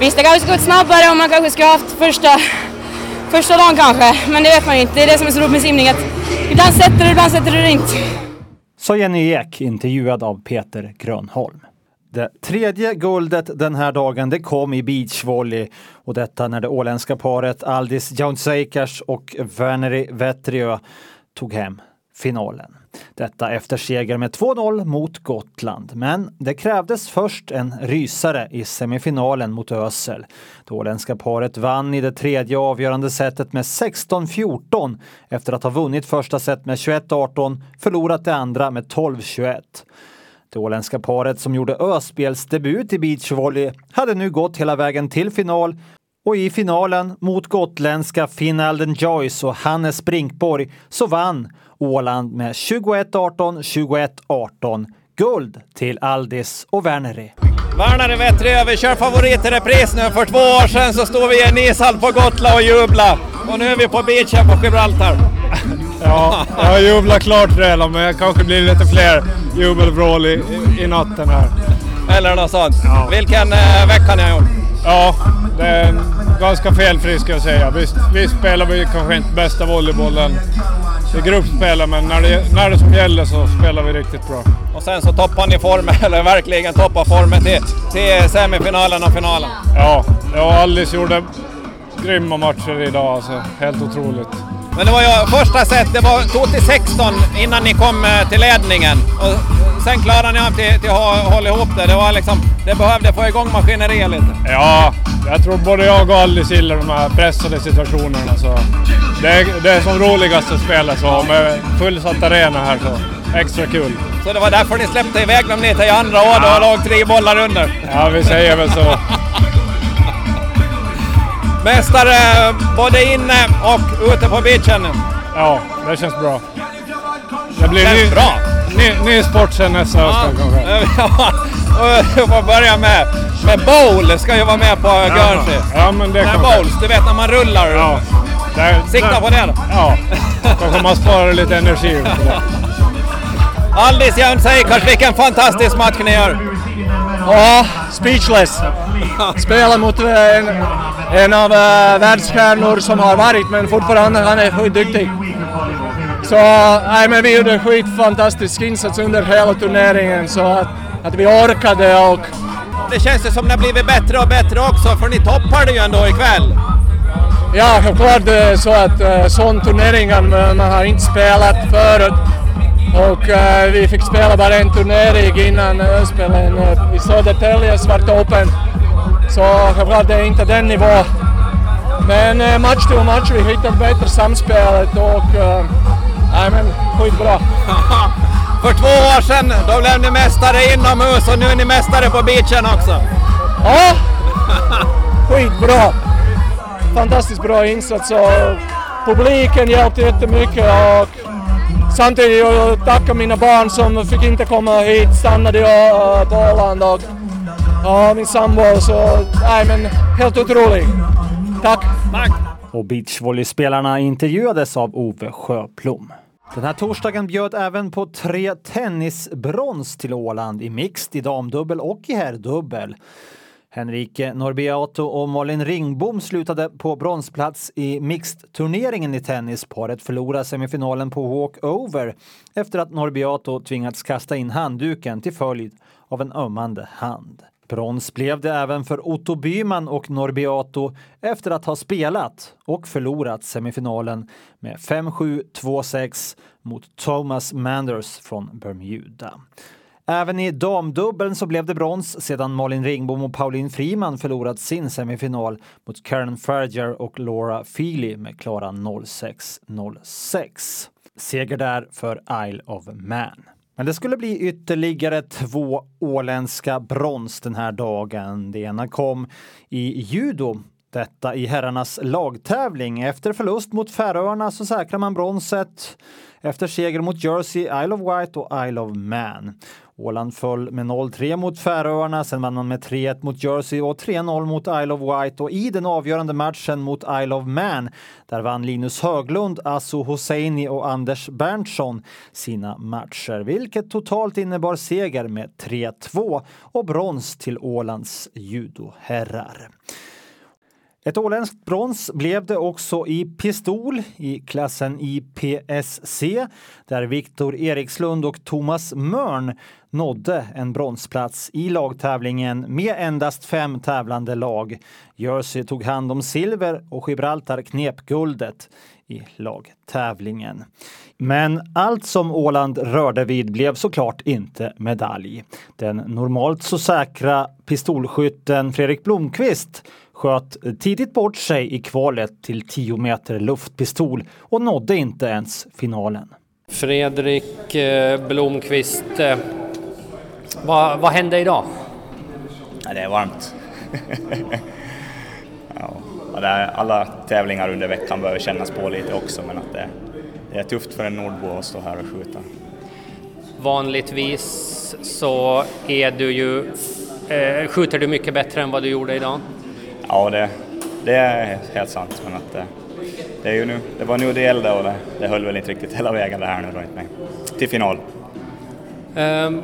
visst det kanske skulle gått snabbare och man kanske skulle haft första, första dagen kanske, men det vet man ju inte. Det är det som är så roligt med simning att ibland sätter du, ibland sätter du det inte. Sa Jenny Ek, intervjuad av Peter Grönholm. Det tredje guldet den här dagen det kom i beachvolley och detta när det åländska paret Aldis Jauntseikers och Verneri Vetriö tog hem finalen. Detta efter seger med 2-0 mot Gotland. Men det krävdes först en rysare i semifinalen mot Ösel. Det åländska paret vann i det tredje avgörande setet med 16-14 efter att ha vunnit första set med 21-18, förlorat det andra med 12-21. Det åländska paret som gjorde Öspelsdebut i beachvolley hade nu gått hela vägen till final och i finalen mot gotländska Finn Alden Joyce och Hannes Brinkborg så vann Åland med 21-18, 21-18. Guld till Aldis och Werneri. Värnare Vettrö, vi kör favorit i repris nu. För två år sedan så stod vi i en ishall på Gotland och jublade. Och nu är vi på beachen på Gibraltar. Ja, jag jublar klart redan men det kanske blir lite fler jubelvrål i, i, i natten här. Eller något sånt. Vilken eh, vecka ni har gjort. Ja, det är ganska felfri ska jag säga. Visst, visst spelar vi kanske inte bästa volleybollen i gruppspel, men när det, när det som gäller så spelar vi riktigt bra. Och sen så toppar ni formen, eller verkligen toppar formen till, till semifinalen och finalen. Ja, jag och Alice gjorde grymma matcher idag alltså. Helt otroligt. Men det var ju första set, det var, tog till 16 innan ni kom eh, till ledningen. Och sen klarade ni av till, till att hålla ihop det. Det var liksom, det behövde få igång maskineriet lite. Ja, jag tror både jag och Alice gillar de här pressade situationerna. Så det, är, det är som roligast att spela så med fullsatt arena här så extra kul. Så det var därför ni släppte iväg dem lite i andra år då och låg tre bollar under. Ja, vi säger väl så. Mästare både inne och ute på beachen. Ja, det känns bra. Det blir Känns ny, bra. Ny, ny sport sen nästa höst kanske. och vi får börja med, med bowl, ska ju vara med på Guernsey. Ja, men det kanske. bowls, du vet när man rullar. Ja. Där, Sikta på det då. Ja, kanske man sparar lite energi. Aldis Jauntseikars, vilken fantastisk match ni gör. Ja, speechless. Spelar mot en, en av uh, världsstjärnor som har varit, men fortfarande han är skitduktig. Så nej, men vi gjorde en skitfantastisk insats under hela turneringen så att, att vi orkade och Det känns ju som det har blivit bättre och bättre också, för ni toppar det ju ändå ikväll. ja, självklart är så att sån turneringar man man har inte spelat förut. Och eh, vi fick spela bara en turnering innan uh, spelen uh, i Södertälje, Svarta Open. Så självklart det är inte den nivån. Men uh, match till match vi hittade bättre samspelet och nej men skitbra. För två år sedan, då blev ni mästare inomhus och nu är ni mästare på beachen också. Ja, skitbra. Fantastiskt bra insats och publiken hjälpte jättemycket och samtidigt jag tacka mina barn som fick inte komma hit, stannade jag på Åland och ja, min sambo så nej men helt otroligt. Tack! Tack! Och beachvolleyspelarna intervjuades av Ove Sjöplom. Den här torsdagen bjöd även på tre tennisbrons till Åland i mixed, i damdubbel och i herrdubbel. Henrike Norbiato och Malin Ringbom slutade på bronsplats i mixed-turneringen i tennis. Paret förlorade semifinalen på walkover efter att Norbiato tvingats kasta in handduken till följd av en ömmande hand. Brons blev det även för Otto Byman och Norbiato efter att ha spelat och förlorat semifinalen med 5-7, 2-6 mot Thomas Manders från Bermuda. Även i damdubbeln så blev det brons sedan Malin Ringbom och Pauline Friman förlorat sin semifinal mot Karen Ferger och Laura Feely med klara 06-06. Seger där för Isle of Man. Men det skulle bli ytterligare två åländska brons den här dagen. Det ena kom i judo detta i herrarnas lagtävling. Efter förlust mot Färöarna så säkrar man bronset efter seger mot Jersey, Isle of Wight och Isle of Man. Åland föll med 0-3 mot Färöarna, sen vann man med 3-1 mot Jersey och 3-0 mot Isle of Wight och i den avgörande matchen mot Isle of Man där vann Linus Höglund, Asu Hosseini och Anders Berntsson sina matcher, vilket totalt innebar seger med 3-2 och brons till Ålands judoherrar. Ett åländskt brons blev det också i pistol i klassen IPSC där Viktor Erikslund och Thomas Mörn nådde en bronsplats i lagtävlingen med endast fem tävlande lag. Jersey tog hand om silver och Gibraltar knep guldet i lagtävlingen. Men allt som Åland rörde vid blev såklart inte medalj. Den normalt så säkra pistolskytten Fredrik Blomqvist sköt tidigt bort sig i kvalet till 10 meter luftpistol och nådde inte ens finalen. Fredrik eh, Blomqvist, eh, vad, vad hände idag? Ja, det är varmt. ja, alla tävlingar under veckan behöver kännas på lite också men att det, det är tufft för en nordbo att stå här och skjuta. Vanligtvis så är du ju, eh, skjuter du mycket bättre än vad du gjorde idag. Ja, det, det är helt sant. Men att det, det, är ju nu, det var nu det gällde och det, det höll väl inte riktigt hela vägen det här nu då, inte mig. till final. Um,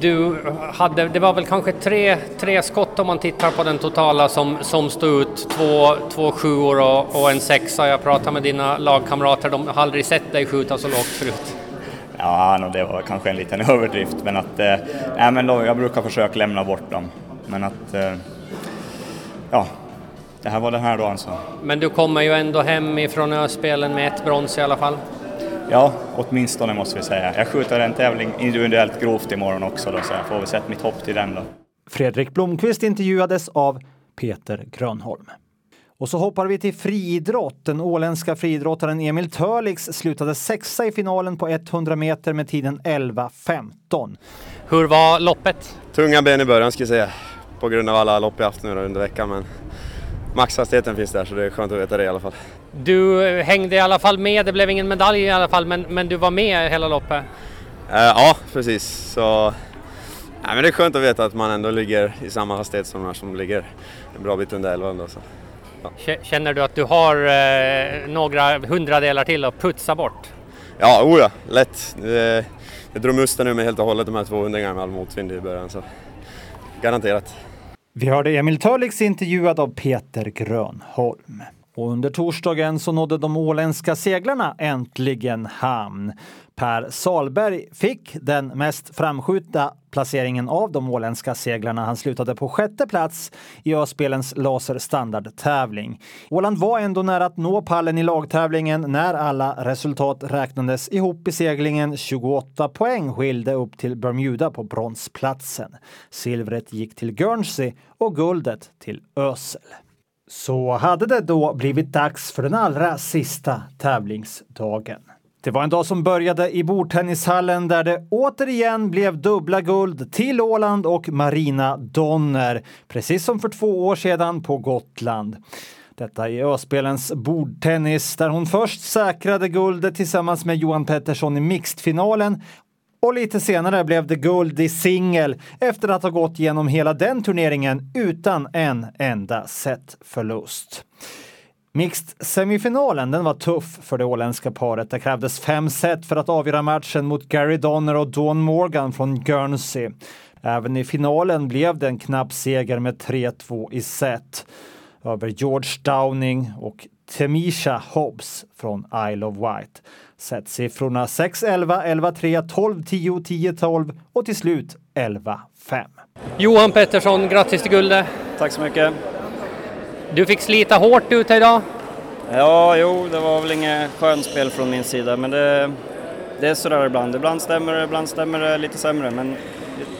du hade, det var väl kanske tre, tre skott om man tittar på den totala som, som stod ut. Två, två sjuor och, och en sexa. Jag pratade med dina lagkamrater, de har aldrig sett dig skjuta så lågt förut. Ja, no, det var kanske en liten överdrift, men att eh, nej, men då, jag brukar försöka lämna bort dem. Men att eh, ja, det här var den här dagen. Så. Men du kommer ju ändå hem ifrån Öspelen med ett brons i alla fall? Ja, åtminstone måste vi säga. Jag skjuter en tävling individuellt grovt imorgon också då, så jag får väl sätta mitt hopp till den då. Fredrik Blomqvist intervjuades av Peter Grönholm. Och så hoppar vi till friidrott. Den åländska friidrottaren Emil Törlix slutade sexa i finalen på 100 meter med tiden 11.15. Hur var loppet? Tunga ben i början ska jag säga på grund av alla lopp jag haft nu under veckan. Men maxhastigheten finns där så det är skönt att veta det i alla fall. Du hängde i alla fall med, det blev ingen medalj i alla fall, men, men du var med hela loppet? Uh, ja, precis. Så, ja, men det är skönt att veta att man ändå ligger i samma hastighet som de här som ligger en bra bit under 11 ändå. Så. Ja. Känner du att du har eh, några hundradelar till att putsa bort? Ja, oja, lätt. Det, det drog musten nu med helt och hållet de här två hundringarna med all motvind i början. Så. Garanterat. Vi hörde Emil Törlix intervjuad av Peter Grönholm. Och under torsdagen så nådde de åländska seglarna äntligen hamn. Per Salberg fick den mest framskjutna placeringen av de åländska seglarna. Han slutade på sjätte plats i Öspelens laserstandardtävling. Åland var ändå nära att nå pallen i lagtävlingen när alla resultat räknades ihop i seglingen. 28 poäng skilde upp till Bermuda på bronsplatsen. Silvret gick till Guernsey och guldet till Ösel. Så hade det då blivit dags för den allra sista tävlingsdagen. Det var en dag som började i bordtennishallen där det återigen blev dubbla guld till Åland och Marina Donner, precis som för två år sedan på Gotland. Detta i Öspelens bordtennis där hon först säkrade guldet tillsammans med Johan Pettersson i mixedfinalen och lite senare blev det guld i singel efter att ha gått igenom hela den turneringen utan en enda setförlust. Mixed-semifinalen den var tuff för det åländska paret. Det krävdes fem set för att avgöra matchen mot Gary Donner och Dawn Morgan från Guernsey. Även i finalen blev det en knapp seger med 3-2 i set över George Downing och Temisha Hobbs från Isle of Wight. Setsiffrorna 6-11, 11-3, 12-10, 10-12 och till slut 11-5. Johan Pettersson, grattis till guldet! Tack så mycket! Du fick slita hårt ute idag. Ja, jo, det var väl inget skönspel från min sida, men det, det är sådär ibland. Ibland stämmer det, ibland stämmer det lite sämre, men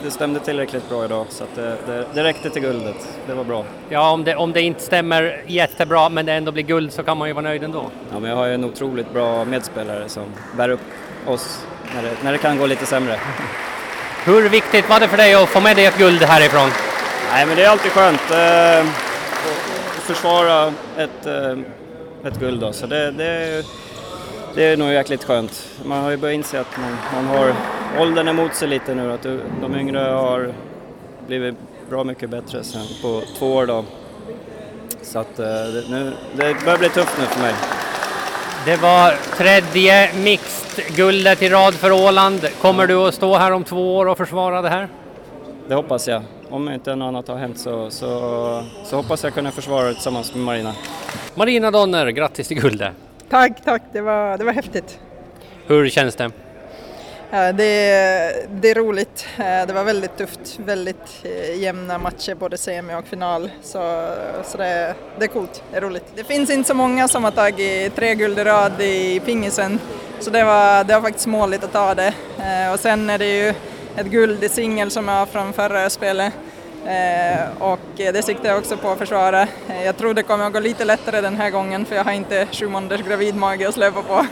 det stämde tillräckligt bra idag så att det, det, det räckte till guldet. Det var bra. Ja, om det, om det inte stämmer jättebra men det ändå blir guld så kan man ju vara nöjd ändå. Ja, men jag har ju en otroligt bra medspelare som bär upp oss när det, när det kan gå lite sämre. Hur viktigt var det för dig att få med dig ett guld härifrån? Nej, men det är alltid skönt eh, att försvara ett, eh, ett guld då, så det, det, det är nog jäkligt skönt. Man har ju börjat inse att man, man har åldern emot sig lite nu, att de yngre har blivit bra mycket bättre sen på två år då. Så att eh, det, nu, det börjar bli tufft nu för mig. Det var tredje mixed-guldet i rad för Åland. Kommer du att stå här om två år och försvara det här? Det hoppas jag. Om inte något annat har hänt så, så, så hoppas jag kunna försvara det tillsammans med Marina. Marina Donner, grattis till guldet! Tack, tack. Det var, det var häftigt. Hur känns det? Det, det är roligt. Det var väldigt tufft, väldigt eh, jämna matcher både semi och final. Så, så det, det är coolt, det är roligt. Det finns inte så många som har tagit tre guld i rad i pingisen. Så det var, det var faktiskt måligt att ta det. Eh, Och sen är det ju ett guld i singel som jag har från förra spelet. Eh, och det siktar jag också på att försvara. Jag tror det kommer att gå lite lättare den här gången för jag har inte sju månaders gravidmage att släppa på.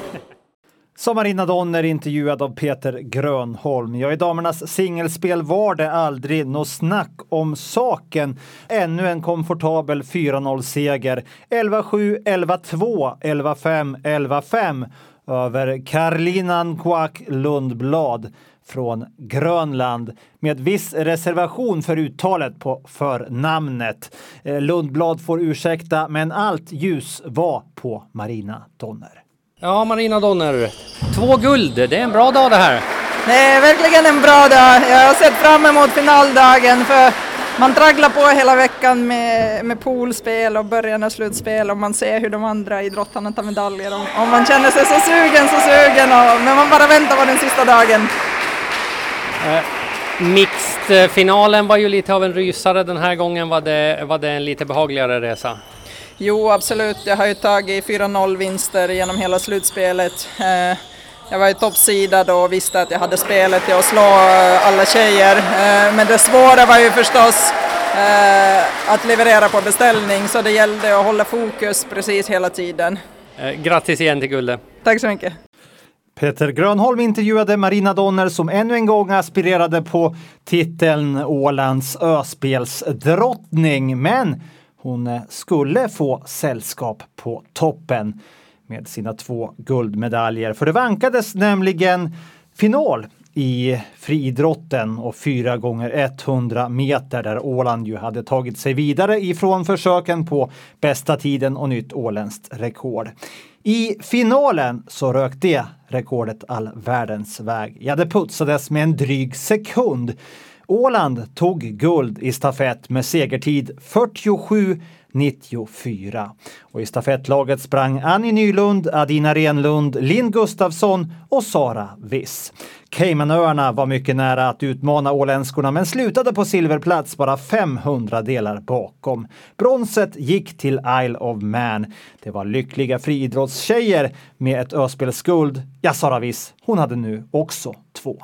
Sommarina Donner intervjuad av Peter Grönholm. Ja, i damernas singelspel var det aldrig något snack om saken. Ännu en komfortabel 4-0-seger. 11-7, 11-2, 11-5, 11-5 över Karlinan Kwak Lundblad från Grönland med viss reservation för uttalet på förnamnet. Eh, Lundblad får ursäkta, men allt ljus var på Marina Donner. Ja, Marina Donner, två guld, det är en bra dag det här. Det är verkligen en bra dag. Jag har sett fram emot finaldagen för man tragglar på hela veckan med, med poolspel och början av slutspel och man ser hur de andra idrottarna tar medaljer och, och man känner sig så sugen, så sugen och, men man bara väntar på den sista dagen. Eh, Mixed-finalen var ju lite av en rysare den här gången. Var det, var det en lite behagligare resa? Jo, absolut. Jag har ju tagit 4-0 vinster genom hela slutspelet. Eh, Jag var i toppsidad och visste att jag hade spelet till att slå eh, alla tjejer. Men det svåra var ju förstås att leverera på beställning, så det gällde att hålla fokus precis hela tiden. Grattis igen till guldet. Tack så mycket. Peter Grönholm intervjuade Marina Donner som ännu en gång aspirerade på titeln Ålands öspelsdrottning. Men hon eh, skulle få sällskap på toppen med sina två guldmedaljer. För det vankades nämligen final i friidrotten och 4 gånger 100 meter där Åland ju hade tagit sig vidare ifrån försöken på bästa tiden och nytt åländskt rekord. I finalen så rök det rekordet all världens väg. Ja, det putsades med en dryg sekund. Åland tog guld i stafett med segertid 47 94. Och i stafettlaget sprang Annie Nylund, Adina Renlund, Linn Gustafsson och Sara Viss. Caymanöarna var mycket nära att utmana åländskorna men slutade på silverplats bara 500 delar bakom. Bronset gick till Isle of Man. Det var lyckliga friidrottstjejer med ett öspelsguld. Ja, Sara Viss, hon hade nu också två.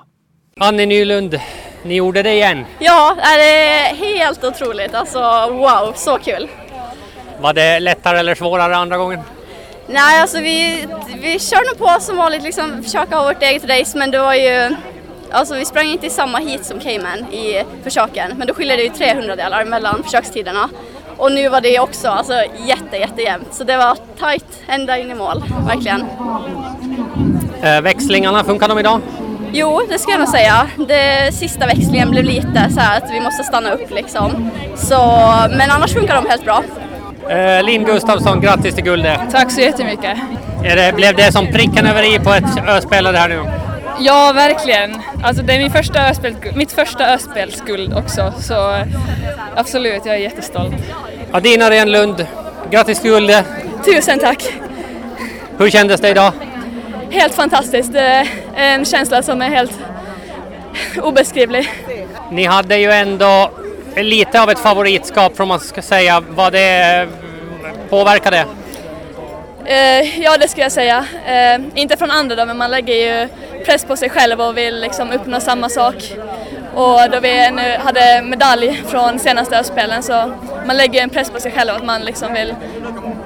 Annie Nylund, ni gjorde det igen. Ja, det är helt otroligt. Alltså wow, så kul. Var det lättare eller svårare andra gången? Nej, alltså vi, vi kör nog på som vanligt, liksom försöka ha vårt eget race, men det var ju Alltså vi sprang inte i samma heat som Cayman i försöken, men då skiljer det ju 300 delar mellan försökstiderna. Och nu var det också alltså, jätte, jättejämnt, så det var tight ända in i mål, verkligen. Eh, växlingarna, funkar de idag? Jo, det ska jag nog säga. Det sista växlingen blev lite så här att vi måste stanna upp liksom. Så, men annars funkar de helt bra. Eh, Linn Gustafsson, grattis till guldet. Tack så jättemycket. Är det, blev det som pricken över i på ett öspel det här nu? Ja, verkligen. Alltså det är min första öspel, mitt första öspelsguld också, så absolut, jag är jättestolt. Adina Renlund, grattis till guldet. Tusen tack! Hur kändes det idag? Helt fantastiskt. Det är en känsla som är helt obeskrivlig. Ni hade ju ändå lite av ett favoritskap, om man ska säga. Vad det påverkade? Eh, ja, det skulle jag säga. Eh, inte från andra då, men man lägger ju press på sig själv och vill liksom uppnå samma sak. Och då vi nu hade medalj från senaste öspelen så man lägger en press på sig själv att man liksom vill,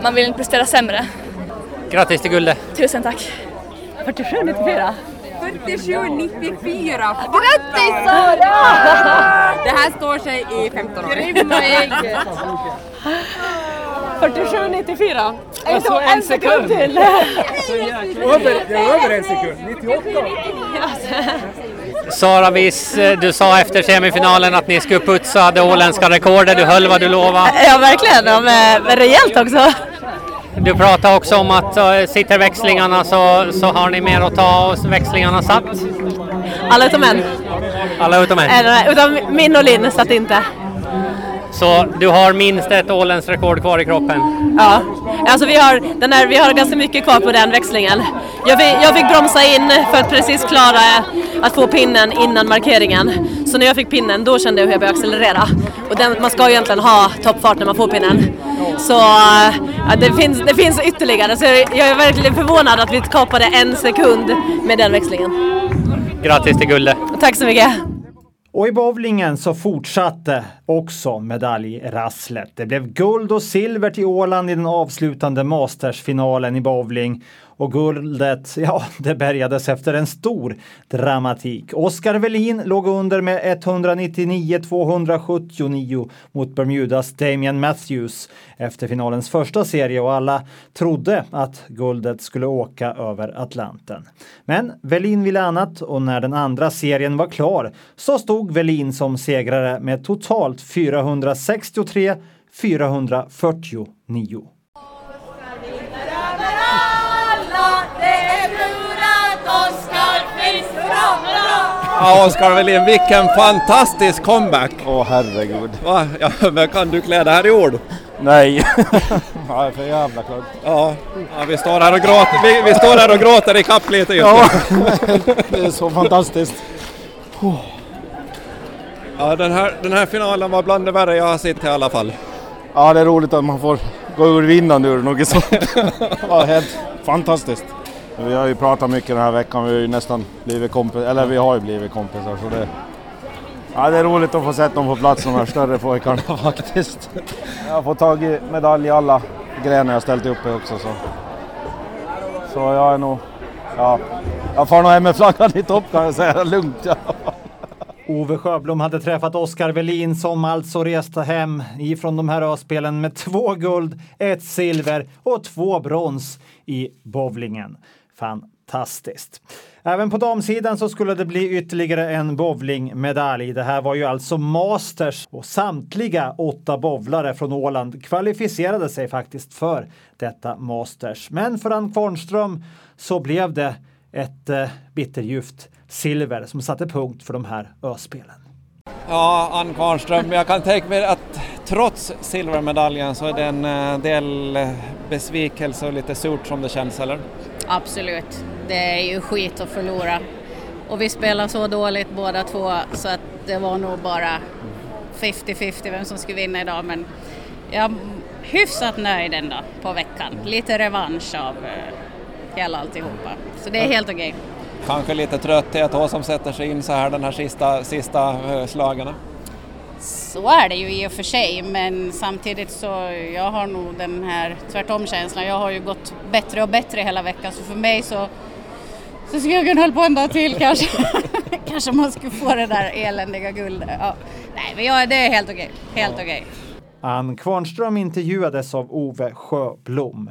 man vill prestera sämre. Grattis till guldet! Tusen tack! 47-94. 47-94! Grattis Sara! Det här står sig i 15 år. Grymma ägg! 47-94. Alltså en sekund till! Över, det är över en sekund. 98. Sara Wiss, du sa efter semifinalen att ni skulle putsa det åländska rekordet. Du höll vad du lovade. Ja verkligen, ja, men men rejält också. Du pratade också om att uh, sitter växlingarna så, så har ni mer att ta och växlingarna satt. Alla utom en. Alla utom en. Eller, utom min och Linn satt inte. Så du har minst ett åländskt rekord kvar i kroppen? Ja, alltså vi har, den här, vi har ganska mycket kvar på den växlingen. Jag fick, jag fick bromsa in för att precis klara att få pinnen innan markeringen. Så när jag fick pinnen då kände jag hur jag började accelerera. Och den, man ska ju egentligen ha toppfart när man får pinnen. Så ja, det, finns, det finns ytterligare, så jag är verkligen förvånad att vi kapade en sekund med den växlingen. Grattis till guldet! Tack så mycket! Och i bowlingen så fortsatte också medaljrasslet. Det blev guld och silver till Åland i den avslutande Mastersfinalen i bowling. Och guldet, ja, det bärgades efter en stor dramatik. Oscar Welin låg under med 199-279 mot Bermudas Damian Matthews efter finalens första serie och alla trodde att guldet skulle åka över Atlanten. Men Welin ville annat och när den andra serien var klar så stod Welin som segrare med totalt 463 449. Ja, Oskar Welin, vilken fantastisk comeback! Åh herregud. Va? Ja, men kan du klä det här i ord? Nej. ja, det är för jävla klart. Ja, ja vi, står här och gråter, vi, vi står här och gråter i kapp lite just Ja, det är så fantastiskt. Ja, den här, den här finalen var bland det värre jag har sett i alla fall. Ja, det är roligt att man får gå ur vinnande ur något sånt. ja, helt fantastiskt. Vi har ju pratat mycket den här veckan, vi har ju nästan blivit kompisar, eller vi har ju blivit kompisar så det... Ja, det är roligt att få sätta dem på plats, de här större pojkarna faktiskt. Jag har fått tag i medalj i alla grenar jag ställt upp i också så... Så jag är nog... Ja, jag får nog hem med flaggan i topp kan jag säga, lugnt. Ja. Ove Sjöblom hade träffat Oskar Welin som alltså reste hem ifrån de här öspelen med två guld, ett silver och två brons i bowlingen. Fantastiskt. Även på damsidan så skulle det bli ytterligare en bowlingmedalj. Det här var ju alltså Masters och samtliga åtta bowlare från Åland kvalificerade sig faktiskt för detta Masters. Men för Ann Kvarnström så blev det ett eh, bitterljuvt silver som satte punkt för de här öspelen. Ja, Ann Kvarnström, jag kan tänka mig att trots silvermedaljen så är det en eh, del eh, besvikelse och lite surt som det känns, eller? Absolut. Det är ju skit att förlora. Och vi spelar så dåligt båda två så att det var nog bara 50-50 vem som skulle vinna idag men jag är hyfsat nöjd ändå på veckan. Lite revansch av eh, hela alltihopa. Så det är helt okej. Kanske lite trötthet då som sätter sig in så här den här sista, sista eh, slagarna. Så är det ju i och för sig men samtidigt så jag har nog den här tvärtom-känslan. Jag har ju gått bättre och bättre hela veckan så för mig så, så kunna hålla på en dag till kanske. kanske man skulle få det där eländiga guldet. Ja. Nej men jag, det är helt okej. Helt okej. Ann Kvarnström intervjuades av Ove Sjöblom.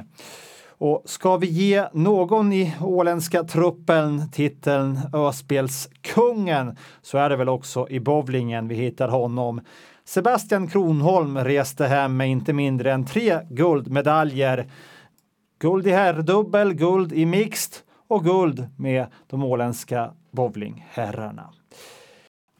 Och ska vi ge någon i åländska truppen titeln Öspelskungen så är det väl också i bowlingen vi hittar honom. Sebastian Kronholm reste hem med inte mindre än tre guldmedaljer. Guld i herrdubbel, guld i mixed och guld med de åländska bowlingherrarna.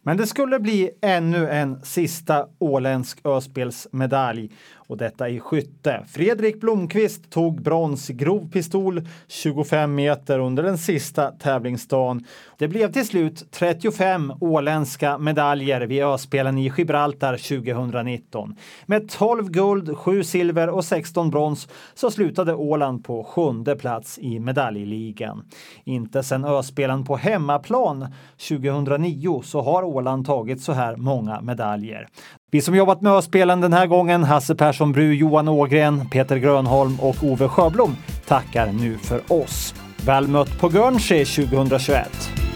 Men det skulle bli ännu en sista åländsk öspelsmedalj och detta i skytte. Fredrik Blomqvist tog brons i grov pistol 25 meter under den sista tävlingsdagen. Det blev till slut 35 åländska medaljer vid Öspelen i Gibraltar 2019. Med 12 guld, 7 silver och 16 brons så slutade Åland på sjunde plats i medaljligan. Inte sedan Öspelen på hemmaplan 2009 så har Åland tagit så här många medaljer. Vi som jobbat med Öspelen den här gången, Hasse Persson Bru, Johan Ågren, Peter Grönholm och Ove Sjöblom, tackar nu för oss. Väl mött på Guernsey 2021!